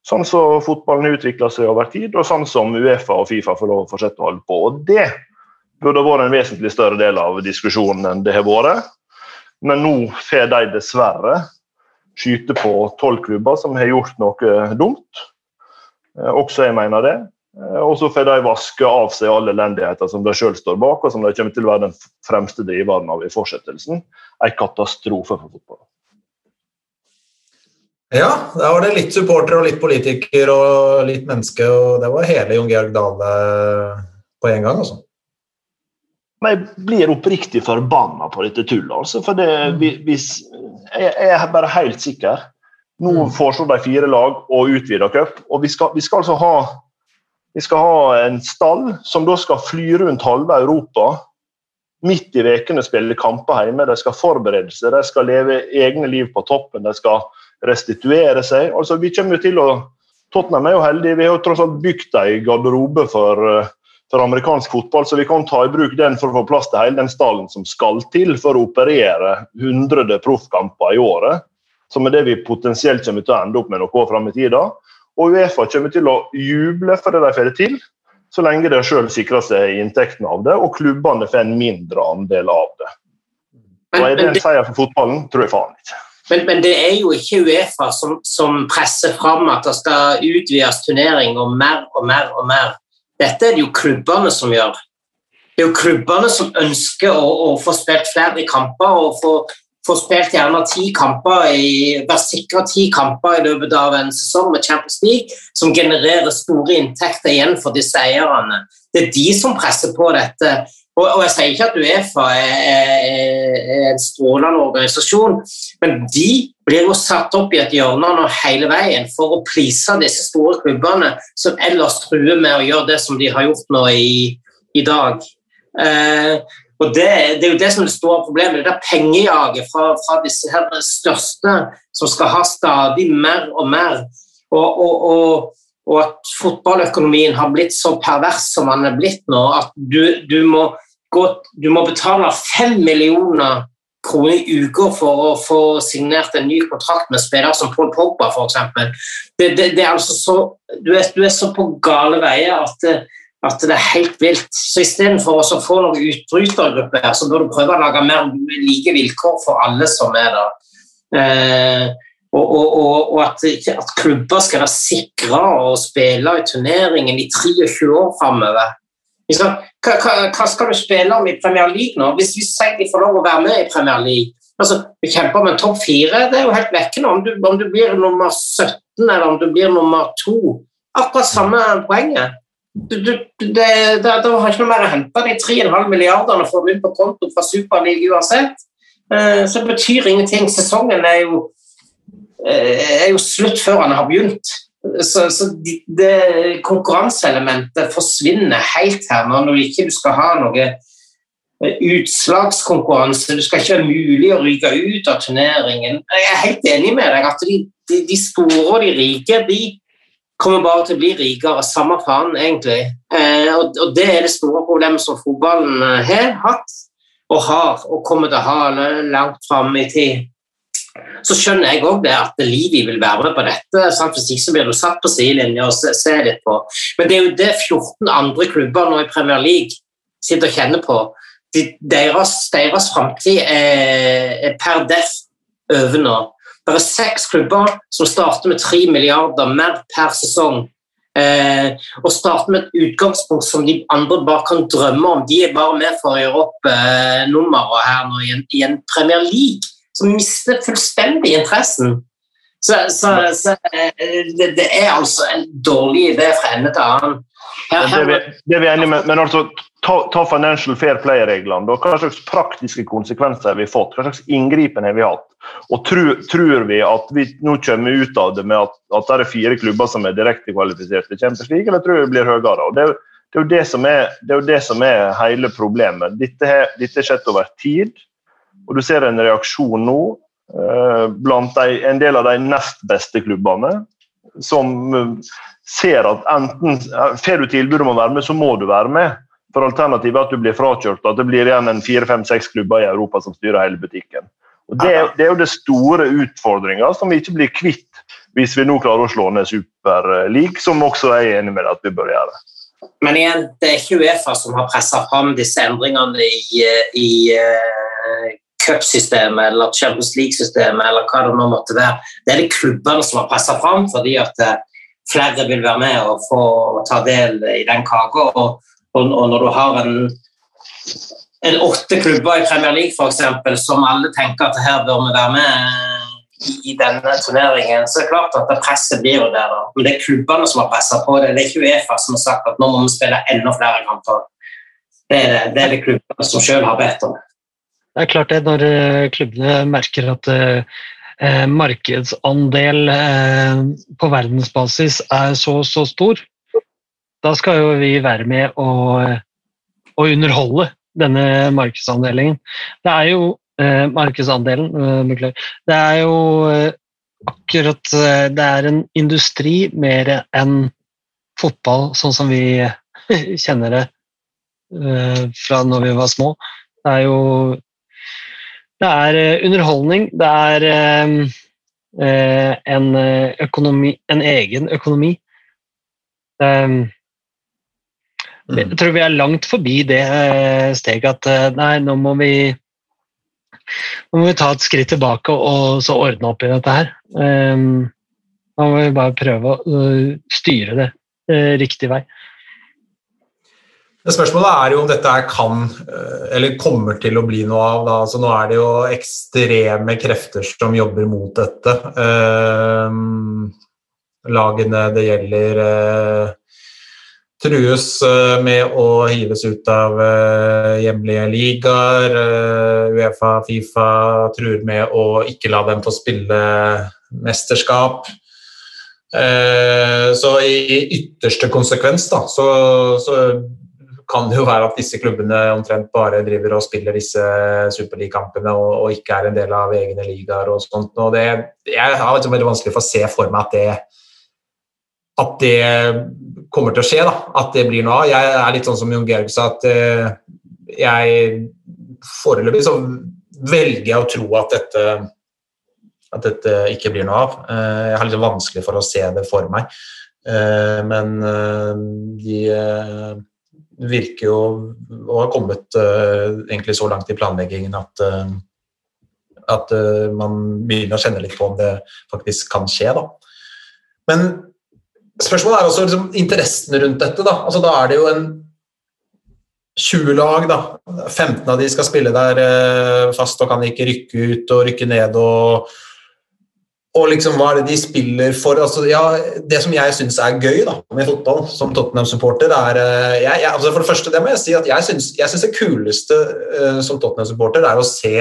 Sånn som fotballen utvikler seg over tid, og sånn som Uefa og Fifa får lov å fortsette å holde på. Og det burde vært en vesentlig større del av diskusjonen enn det har vært. Men nå får de dessverre skyte på tolv klubber som har gjort noe dumt. Også jeg mener det. Og så får de vaske av seg all elendigheter som de sjøl står bak, og som de kommer til å være den fremste driveren av i fortsettelsen. En katastrofe for fotballen. Ja, da var det litt supporter og litt politiker og litt menneske, og det var hele Jon Georg Dale på en gang, altså. Men jeg blir oppriktig forbanna på dette tullet. Altså, for det, hvis, jeg, jeg er bare helt sikker. Nå foreslår de fire lag og utvida cup. Og vi skal, vi skal altså ha Vi skal ha en stall som da skal fly rundt halve Europa. Midt i ukene spille kamper hjemme. De skal forberede seg, de skal leve egne liv på toppen. De skal restituere seg. Altså, vi kommer til å Tottenham er jo heldig. Vi har jo tross alt bygd en garderobe for, eh, for amerikansk fotball, så vi kan ta i bruk den for å få plass til hele den stallen som skal til for å operere 100 proffkamper i året. Som er det vi potensielt kommer til å ende opp med noe fram i tida. Og Uefa kommer til å juble for det de får det til, så lenge de sjøl sikrer seg inntektene av det, og klubbene får en mindre andel av det. Og Er det en seier for fotballen? Tror jeg faen ikke. Men, men det er jo ikke Uefa som, som presser fram at det skal utvides turnering og mer og mer og mer. Dette er det jo klubbene som gjør. Det er jo klubbene som ønsker å, å få spilt flere kamper og få, få spilt gjerne ti kamper i, være sikra ti kamper i løpet av en sesong med Champions League, som genererer store inntekter igjen for disse eierne. Det er de som presser på dette. Og, og Jeg sier ikke at Uefa er, er, er en strålende organisasjon, men de blir jo satt opp i et hjørne nå hele veien for å prise disse store klubbene som ellers truer med å gjøre det som de har gjort nå i, i dag. Eh, og det, det, er jo det som er det store problemet. Det er pengejaget fra, fra disse her største som skal ha stadig mer og mer. Og, og, og, og at fotballøkonomien har blitt så pervers som den er blitt nå, at du, du, må, gå, du må betale fem millioner kroner i uka for å få signert en ny kontrakt med spillere som Paul Pogba f.eks. Det, det, det altså så, du, er, du er så på gale veier at det, at det er helt vilt. Så Istedenfor å få noen utbrytergrupper her, så bør du prøve å lage mer like vilkår for alle som er der. Eh, og, og, og, og at, at, klubber skal være sikra å spille i turneringen i 23 år framover. Hva, hva, hva, skal du spille om i Premier League nå? Hvis vi sier de får lov å være med i Premier League altså, Vi kjemper om en topp fire. Det er jo helt vekkende. Om du, om du blir nummer 17 eller om du blir nummer to. Akkurat samme poenget. Du, du, det, det, det, har ikke noe mer å hente de 3,5 milliardene for å begynne på konto fra Superliga uansett. Eh, så det betyr ingenting. Sesongen er jo er jo slutt før han har begynt. Så, så det konkurranseelementet forsvinner helt her når du ikke skal ha noe eh, utslagskonkurranse. Det skal ikke være mulig å ryke ut av turneringen. Jeg er helt enig med deg at de, de, de store og de rike de kommer bare til å bli rikere. Samme faen, egentlig. Eh, og, og, det er det store problemet som fotballen eh, har hatt og har og kommer til å ha langt fram i tid så skjønner jeg òg det at Livi vil være med på dette. Sant? Hvis ikke så blir du satt på sidelinja og se, se, litt på. Men det er jo det 14 andre klubber nå i Premier League sitter og kjenner på. De, deres deres framtid er, er, per def over nå. Det er seks klubber som starter med tre milliarder mer per sesong. Eh, og starter med et utgangspunkt som de andre bare kan drømme om. De er bare med for å gjøre opp eh, nummeret her nå i en, i en Premier League som mister fullstendig interessen. Så, så, så eh, det, det, er altså en dårlig idé fra ende til annen. Her, her... Det, det, er vi enige med, men altså, ta, ta Financial Fair Play-reglene. Hva slags praktiske konsekvenser har vi fått? Hva slags inngripen har vi hatt? Og tror, tror vi at vi nå kommer ut av det med at, at det er fire klubber som er direkte kvalifisert til Champions League, eller tror vi det blir høyere? Og det, det, er jo det som er, det er jo det som er hele problemet. Dette har skjedd over tid. Og du ser en reaksjon nå eh, blant de, en del av de nest beste klubbene, som eh, ser at enten eh, får du tilbud om å være med, så må du være med. For Alternativet er at du blir frakjørt, at det blir igjen en fire-fem-seks klubber i Europa som styrer hele butikken. Og det, det er jo det store utfordringa som vi ikke blir kvitt hvis vi nå klarer å slå ned Superleague, som også jeg er enig med at vi bør gjøre. Men igjen, det er ikke Uefa som har pressa fram disse endringene i, i cupsystemet eller Champions League-systemet eller hva det nå måtte være. Det er det klubbene som har pressa fram fordi at eh, flere vil være med og få ta del i den kaka. Og, og, og, når du har en, en åtte klubber i Premier League eksempel, som alle tenker at her bør vi være med i denne turneringen, så er det klart at presset blir jo der. Da. Men det er klubbene som har pressa på det. Det er ikke Uefa som har sagt at nå må vi spille enda flere kamper. Det er det, det, er det klubbene som sjøl har bedt om. Det er klart det, når eh, klubbene merker at eh, eh, markedsandel på verdensbasis er så, så stor, da skal jo vi være med og, og underholde denne markedsandelen. Det er jo eh, markedsandelen. Det er jo akkurat Det er en industri mer enn fotball, sånn som vi kjenner det fra når vi var små. Det er jo Det er eh, underholdning. Det er eh, eh, en, økonomi, en egen økonomi. Um, jeg tror vi er langt forbi det steget at nei, nå må vi nå må vi ta et skritt tilbake og så ordne opp i dette her. Um, nå må vi bare prøve å styre det riktig vei. Men Spørsmålet er jo om dette kan, eh, eller kommer til å bli noe av. Altså, nå er det jo ekstreme krefter som jobber mot dette. Eh, lagene det gjelder eh, trues med å hives ut av hjemlige ligaer. Uefa, Fifa truer med å ikke la dem få spille mesterskap. Så i ytterste konsekvens da, så, så kan det jo være at disse klubbene omtrent bare driver og spiller disse superligakampene og, og ikke er en del av egne ligaer og sånt. Og det, jeg har liksom veldig vanskelig for å se for meg at det, at det kommer til å skje. da, At det blir noe av. Jeg er litt sånn som Jon Georg sa, at eh, jeg foreløpig så velger jeg å tro at dette at dette ikke blir noe av. Eh, Jeg har litt vanskelig for å se det for meg. Eh, Men de virker jo å ha kommet eh, egentlig så langt i planleggingen at, eh, at eh, man begynner å kjenne litt på om det faktisk kan skje. Da. Men spørsmålet er også liksom, interessen rundt dette. Da. Altså, da er det jo en 20 lag, da. 15 av de skal spille der fast og kan ikke rykke ut og rykke ned. og og liksom hva er det de spiller for? Altså, ja, det som jeg syns er gøy da, med fotball som Tottenham-supporter, er eh, jeg, jeg, altså For det første det må jeg si at jeg syns, det kuleste uh, som Tottenham-supporter er å se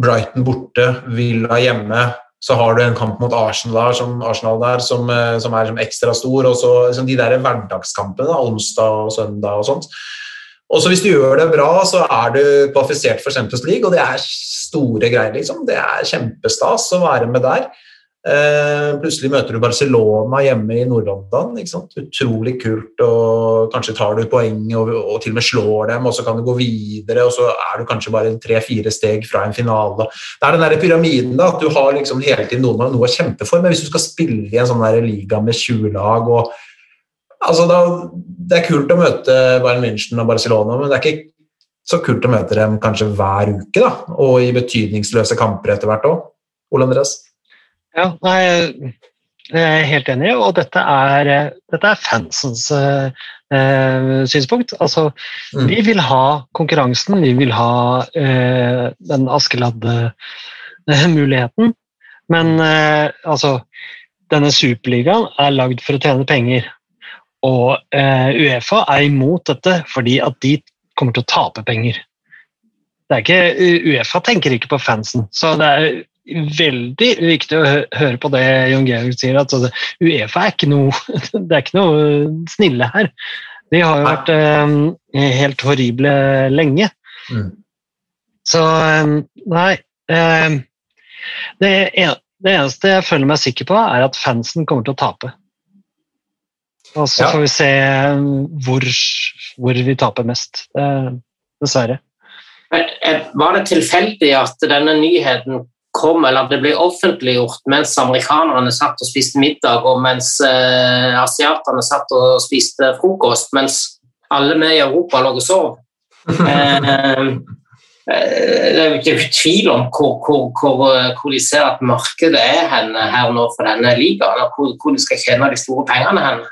Brighton borte, Villa hjemme. Så har du en kamp mot Arsenal der, som, Arsenal der, som, uh, som er som ekstra stor. Og så liksom de der hverdagskampene, da, onsdag og søndag og sånt. Og så Hvis du gjør det bra, så er du kvalifisert for Champions League, og det er store greier. liksom. Det er kjempestas å være med der. Eh, plutselig møter du Barcelona hjemme i Nord-London. Utrolig kult. og Kanskje tar du poeng og, og til og med slår dem, og så kan du gå videre, og så er du kanskje bare tre-fire steg fra en finale. Det er den der pyramiden da, at du har liksom hele tiden noe, noe å kjempe for. Men hvis du skal spille i en sånn der liga med 20 lag og altså da, Det er kult å møte Bayern München og Barcelona, men det er ikke så kult å møte dem kanskje hver uke, da, og i betydningsløse kamper etter hvert òg. Ole Andreas? Ja, nei, jeg er helt enig, og dette er, dette er fansens eh, eh, synspunkt. Altså, Mm. Vi vil ha konkurransen, vi vil ha eh, den Askeladde-muligheten, men eh, altså, denne superligaen er lagd for å tjene penger. Og eh, Uefa er imot dette fordi at de kommer til å tape penger. Det er ikke, Uefa tenker ikke på fansen, så det er veldig viktig å høre på det Jon Georg sier, at altså, Uefa er ikke noe, det er ikke noe snille her. De har jo vært eh, helt horrible lenge. Mm. Så eh, nei eh, det, en, det eneste jeg føler meg sikker på, er at fansen kommer til å tape. Og så Ja. får vi se eh, hvor, hvor vi taper mest. Eh, dessverre. Eh, Var det tilfeldig at denne nyheten kom, eller det ble offentliggjort mens amerikanerne satt og spiste middag, og mens eh, asiatene satt og spiste frokost, mens alle vi i Europa lå og sov? Eh, eh, det er jo ikke tvil om hvor, hvor, hvor, hvor de ser at markedet er hen her nå for denne ligaen, og hvor, hvor de skal tjene de store pengene hen.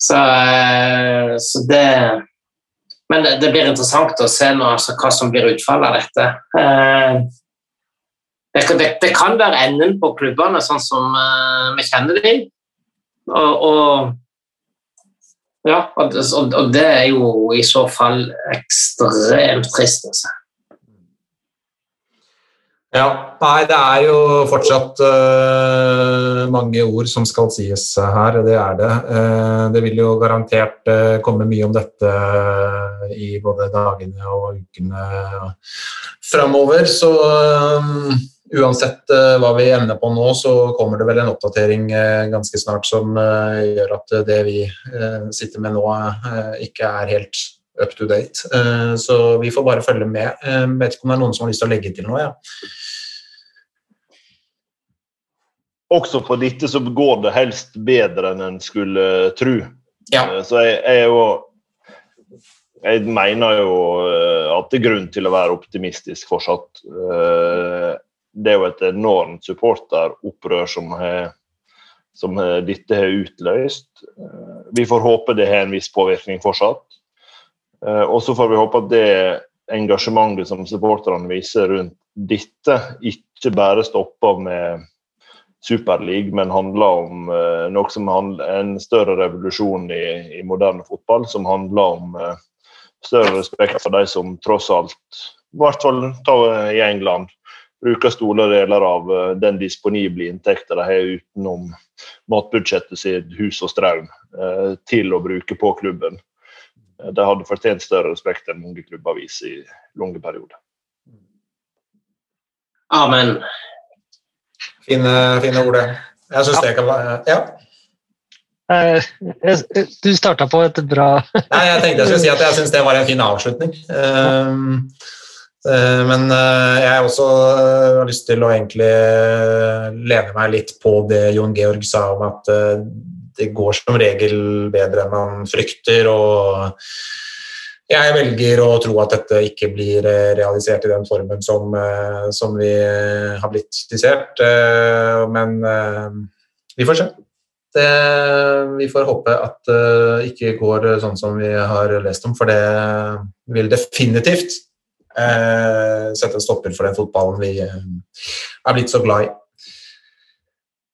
Så, eh, så det men det, det blir interessant å se nå, altså, hva som blir utfallet av dette. Eh, det, det, det kan være enden på klubbene, sånn som eh, vi kjenner dem. Og, og, ja, og, og det er jo i så fall ekstremt trist. Altså. Ja, nei, det er jo fortsatt uh, mange ord som skal sies her, det er det. Uh, det vil jo garantert uh, komme mye om dette i både dagene og ukene framover, så uansett hva vi ender på nå, så kommer det vel en oppdatering ganske snart som gjør at det vi sitter med nå, ikke er helt up to date. Så vi får bare følge med. Eh, Vet ikke om det er noen som har lyst til å legge til noe? Ja. Også på dette så går det helst bedre enn en skulle tro. Ja. Eh, Så jeg, jeg er jo Jeg mener jo eh, at det er grunn til å være optimistisk fortsatt. Eh, Det er jo et enormt supporteropprør som, har- som dette har utløst. Vi får håpe det har en viss påvirkning fortsatt. Og så får vi håpe at det engasjementet som supporterne viser rundt dette, ikke bare stopper med Superleague, men handler om eh, noe som handler, en større revolusjon i, i moderne fotball, som handler om eh, større respekt for de som tross alt, i hvert fall ta i England, bruker store deler av eh, den disponible inntekten de har utenom matbudsjettet sitt, hus og strøm, eh, til å bruke på klubben. Eh, De hadde fortjent større respekt enn mange klubber viser i lange perioder. Amen. Fine, fine ord, det. Jeg syns det kan være Ja. Eh, Du starta på et bra Nei, jeg tenkte jeg skulle si at jeg syns det var en fin avslutning. Ehm, eh, Men eh, jeg også eh, har lyst til å egentlig eh, lene meg litt på det Jon Georg sa om at eh, det går som regel bedre enn man frykter. og jeg velger å tro at dette ikke blir eh, realisert i den formen som, eh, som vi eh, har blitt skissert, men vi får se. Det, vi får håpe at det ikke går sånn som vi har lest om, for det vil definitivt sette en stopper for den fotballen vi er blitt så glad i.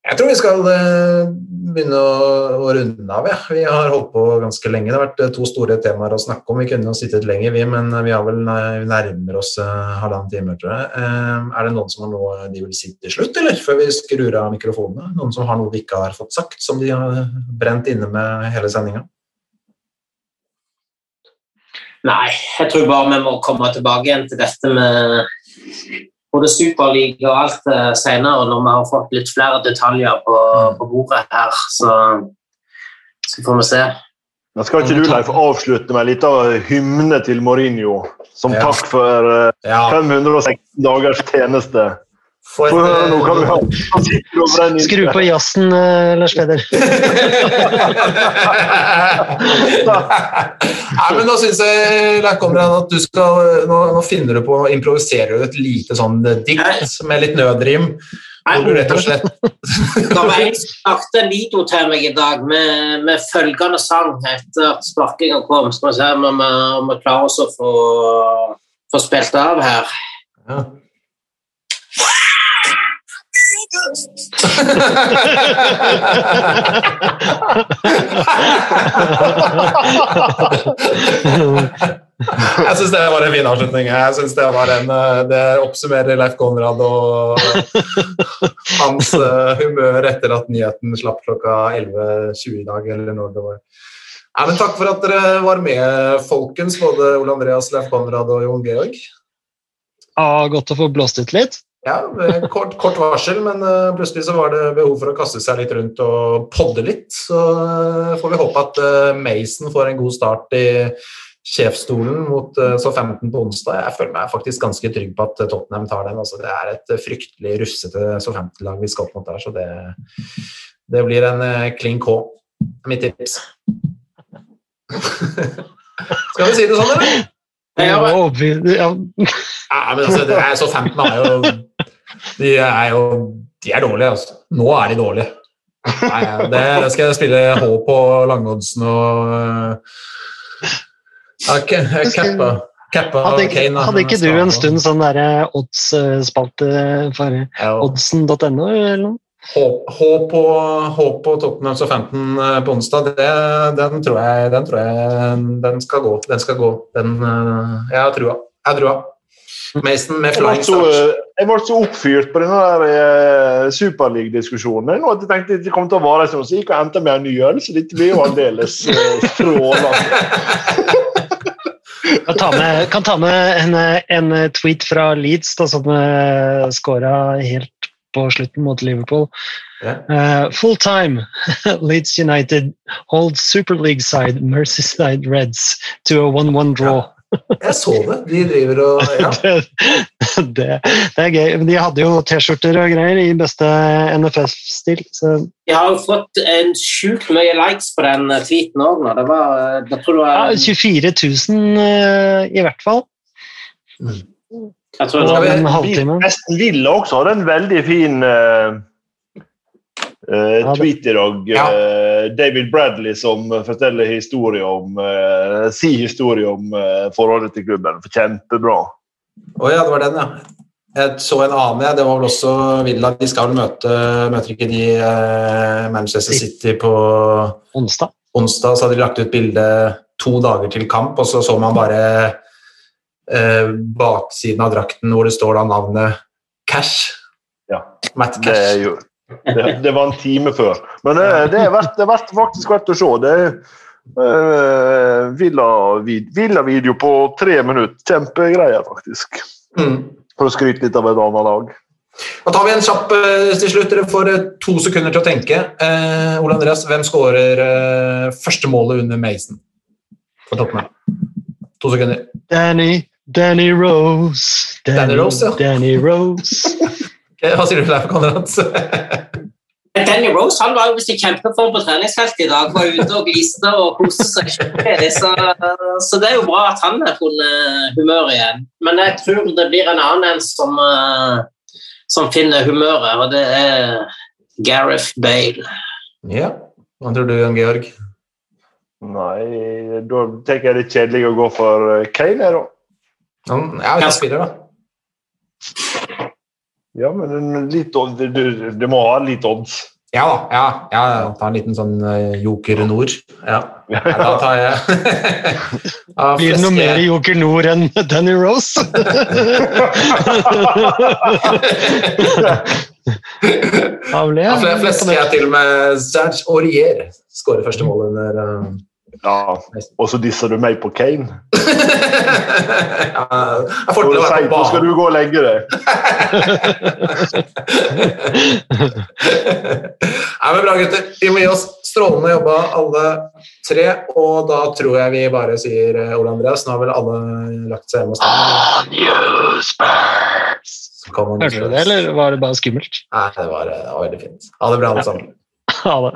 Jeg tror vi skal eh, begynne å, runde av. Ja. Vi har holdt på ganske lenge. Det har vært eh, to store temaer å snakke om. Vi kunne jo sittet lenger, vi, men vi har vel nærmer oss eh, halvannen time, tror jeg. Eh, er det noen som har noe de vil si til slutt, eller? Før vi skrur av mikrofonene? Noen som har noe vi ikke har fått sagt, som de har brent inne med hele sendinga? Nei, jeg tror bare vi må komme tilbake igjen til dette med både Superliga og alt eh, senere, når vi har fått litt flere detaljer på, på bordet her. Så, så får vi se. Men skal ikke du Leif, avslutte med en liten hymne til Mourinho, som Ja. takk for eh, 516 dagers tjeneste? For, og brenner Skru på jazzen, eh, Lars Peder. Nei, men Nå syns jeg Leif Konrad, at du skal nå, nå finner du på improviserer du et lite sånn dikt med litt nødrim. Hvor du rett og slett Det var en som lagde en video til meg i dag med, med følgende sang etter at sparkinga kom. Skal vi se om vi klarer oss å få, få spilt av her. ja. Jeg syns det var en fin avslutning. Jeg synes Det var en, eh, det oppsummerer Leif Konrad og hans eh, humør etter at nyheten slapp klokka 11.20 i dag, eller når det var. Ja, takk for at dere var med, folkens. Både Ole Andreas, Leif Konrad og Jon Georg. Ja, godt å få blåst ut litt. Ja, kort, kort varsel, men eh, plutselig så var det behov for å kaste seg litt rundt og podde litt. Så eh, får vi håpe at eh, Mason får en god start i sjefsstolen mot uh, Så-15 på onsdag. Jeg føler meg faktisk ganske trygg på at Tottenham tar den. Altså, det er et fryktelig russete Så-15-lag vi skal opp mot der, så det, det blir en klin K. Mitt tips. skal vi si det sånn, eller? Ja, men- ja. Men altså, det er så 15 er jo De er jo De er dårlige, altså. Nå er de dårlige. Nei, det, det skal jeg spille H på langoddsen og ja, Kappa Kappa Hadde ikke, Kane, hadde ikke du en stund sånn derre odds-spalte for oddsen.no eller noe? H, H, på, H på Tottenham så 15 eh, på onsdag, det, den, tror jeg, den tror jeg den skal gå. Den skal gå. Den, eh, jeg har trua. Jeg har trua. Mason med flying så, start. jeg ble så oppfyrt på denne der, eh, Superleague-diskusjonen nå at jeg tenkte det kom til å vare en stund, så gikk jeg og hentet meg en ny øl, så dette blir jo aldeles eh, strålende. Jeg ta med, kan ta med en, en tweet fra Leeds, da, som uh, skåra helt på slutten mot Liverpool. Yeah. Uh, full time, Leeds United holds Super League side Merseyside Reds to a 1-1 draw. Jeg så det. De driver og ja. det, det, det er gøy. De hadde jo T-skjorter og greier i beste NFF-stil. så Jeg har jo fått en sjukt mye likes på den tweeten òg nå. Det var eh, ja, 24 000 eh, i hvert fall. Jeg tror det var en halvtime. Nesten Ville også hadde en veldig fin Uh, eh, tweet i dag. Ja. Uh, David Bradley som forteller historie om uh, si historie om eh, forholdet til klubben. Kjempebra. Å ja, det var den, ja. Jeg så en annen, ja. det var vel også Villa. De skal vel møte Møter ikke de eh, Manchester City på Onsdag. onsdag, så hadde de lagt ut bilde to dager til kamp, og så så man bare eh, baksiden av drakten hvor det står da navnet Cash. Ja. Matt Det, er jo, det, det var en time før. Men det, det er, verdt, det er verdt, faktisk verdt å se. Det er eh, Villa-video Villa-video på tre minutter. Kjempegreier, faktisk. Mm. For å skryte litt av et annet lag. Da tar vi en kjapp eh, til slutt. Dere får eh, to sekunder til å tenke. Eh, Ole Andreas, hvem skårer eh, første målet under Mason for toppene? To sekunder. Danny, Danny Rose. Danny Rose, ja. Danny Rose. Hva sier du, Leif Konrad? Danny Rose han var jo visst i kjempeform på treningsfeltet i dag. Var ute og gliste og koste seg skikkelig. Så, så det er jo bra at han har funnet humøret igjen. Men jeg tror det blir en annen en som, eh, som finner humøret, og det er Gareth Bale. ja. Hva tror du, Jan Georg? Nei, da tenker jeg det er kjedelig å gå for Kane, jeg, da. Han, ja, jeg spiller, da. Ja, men litt, odd- du, du, må ha litt odds. Ja da. Ja, ja, ja. Ta en liten sånn eh, Joker Nord. Ja. ja da tar jeg Blir det noe mer Joker Nord enn Danny Rose? Jeg fle- flesker jeg til med Serge Aurier. Skårer første mål under eh, Ja, Og så disser du meg på Kane. ja, Jeg får til å være på nå skal du gå og legge deg. Nei, men Bra, gutter. Vi må gi oss strålende jobba, alle tre. Og da tror jeg vi bare sier eh, Ole Andreas. Nå har vel alle lagt seg hjemme hos deg? Så kan man- Hørte du det, eller var det bare skummelt? Nei, det var, det var veldig fint. Ha det bra, alle sammen. Ha det.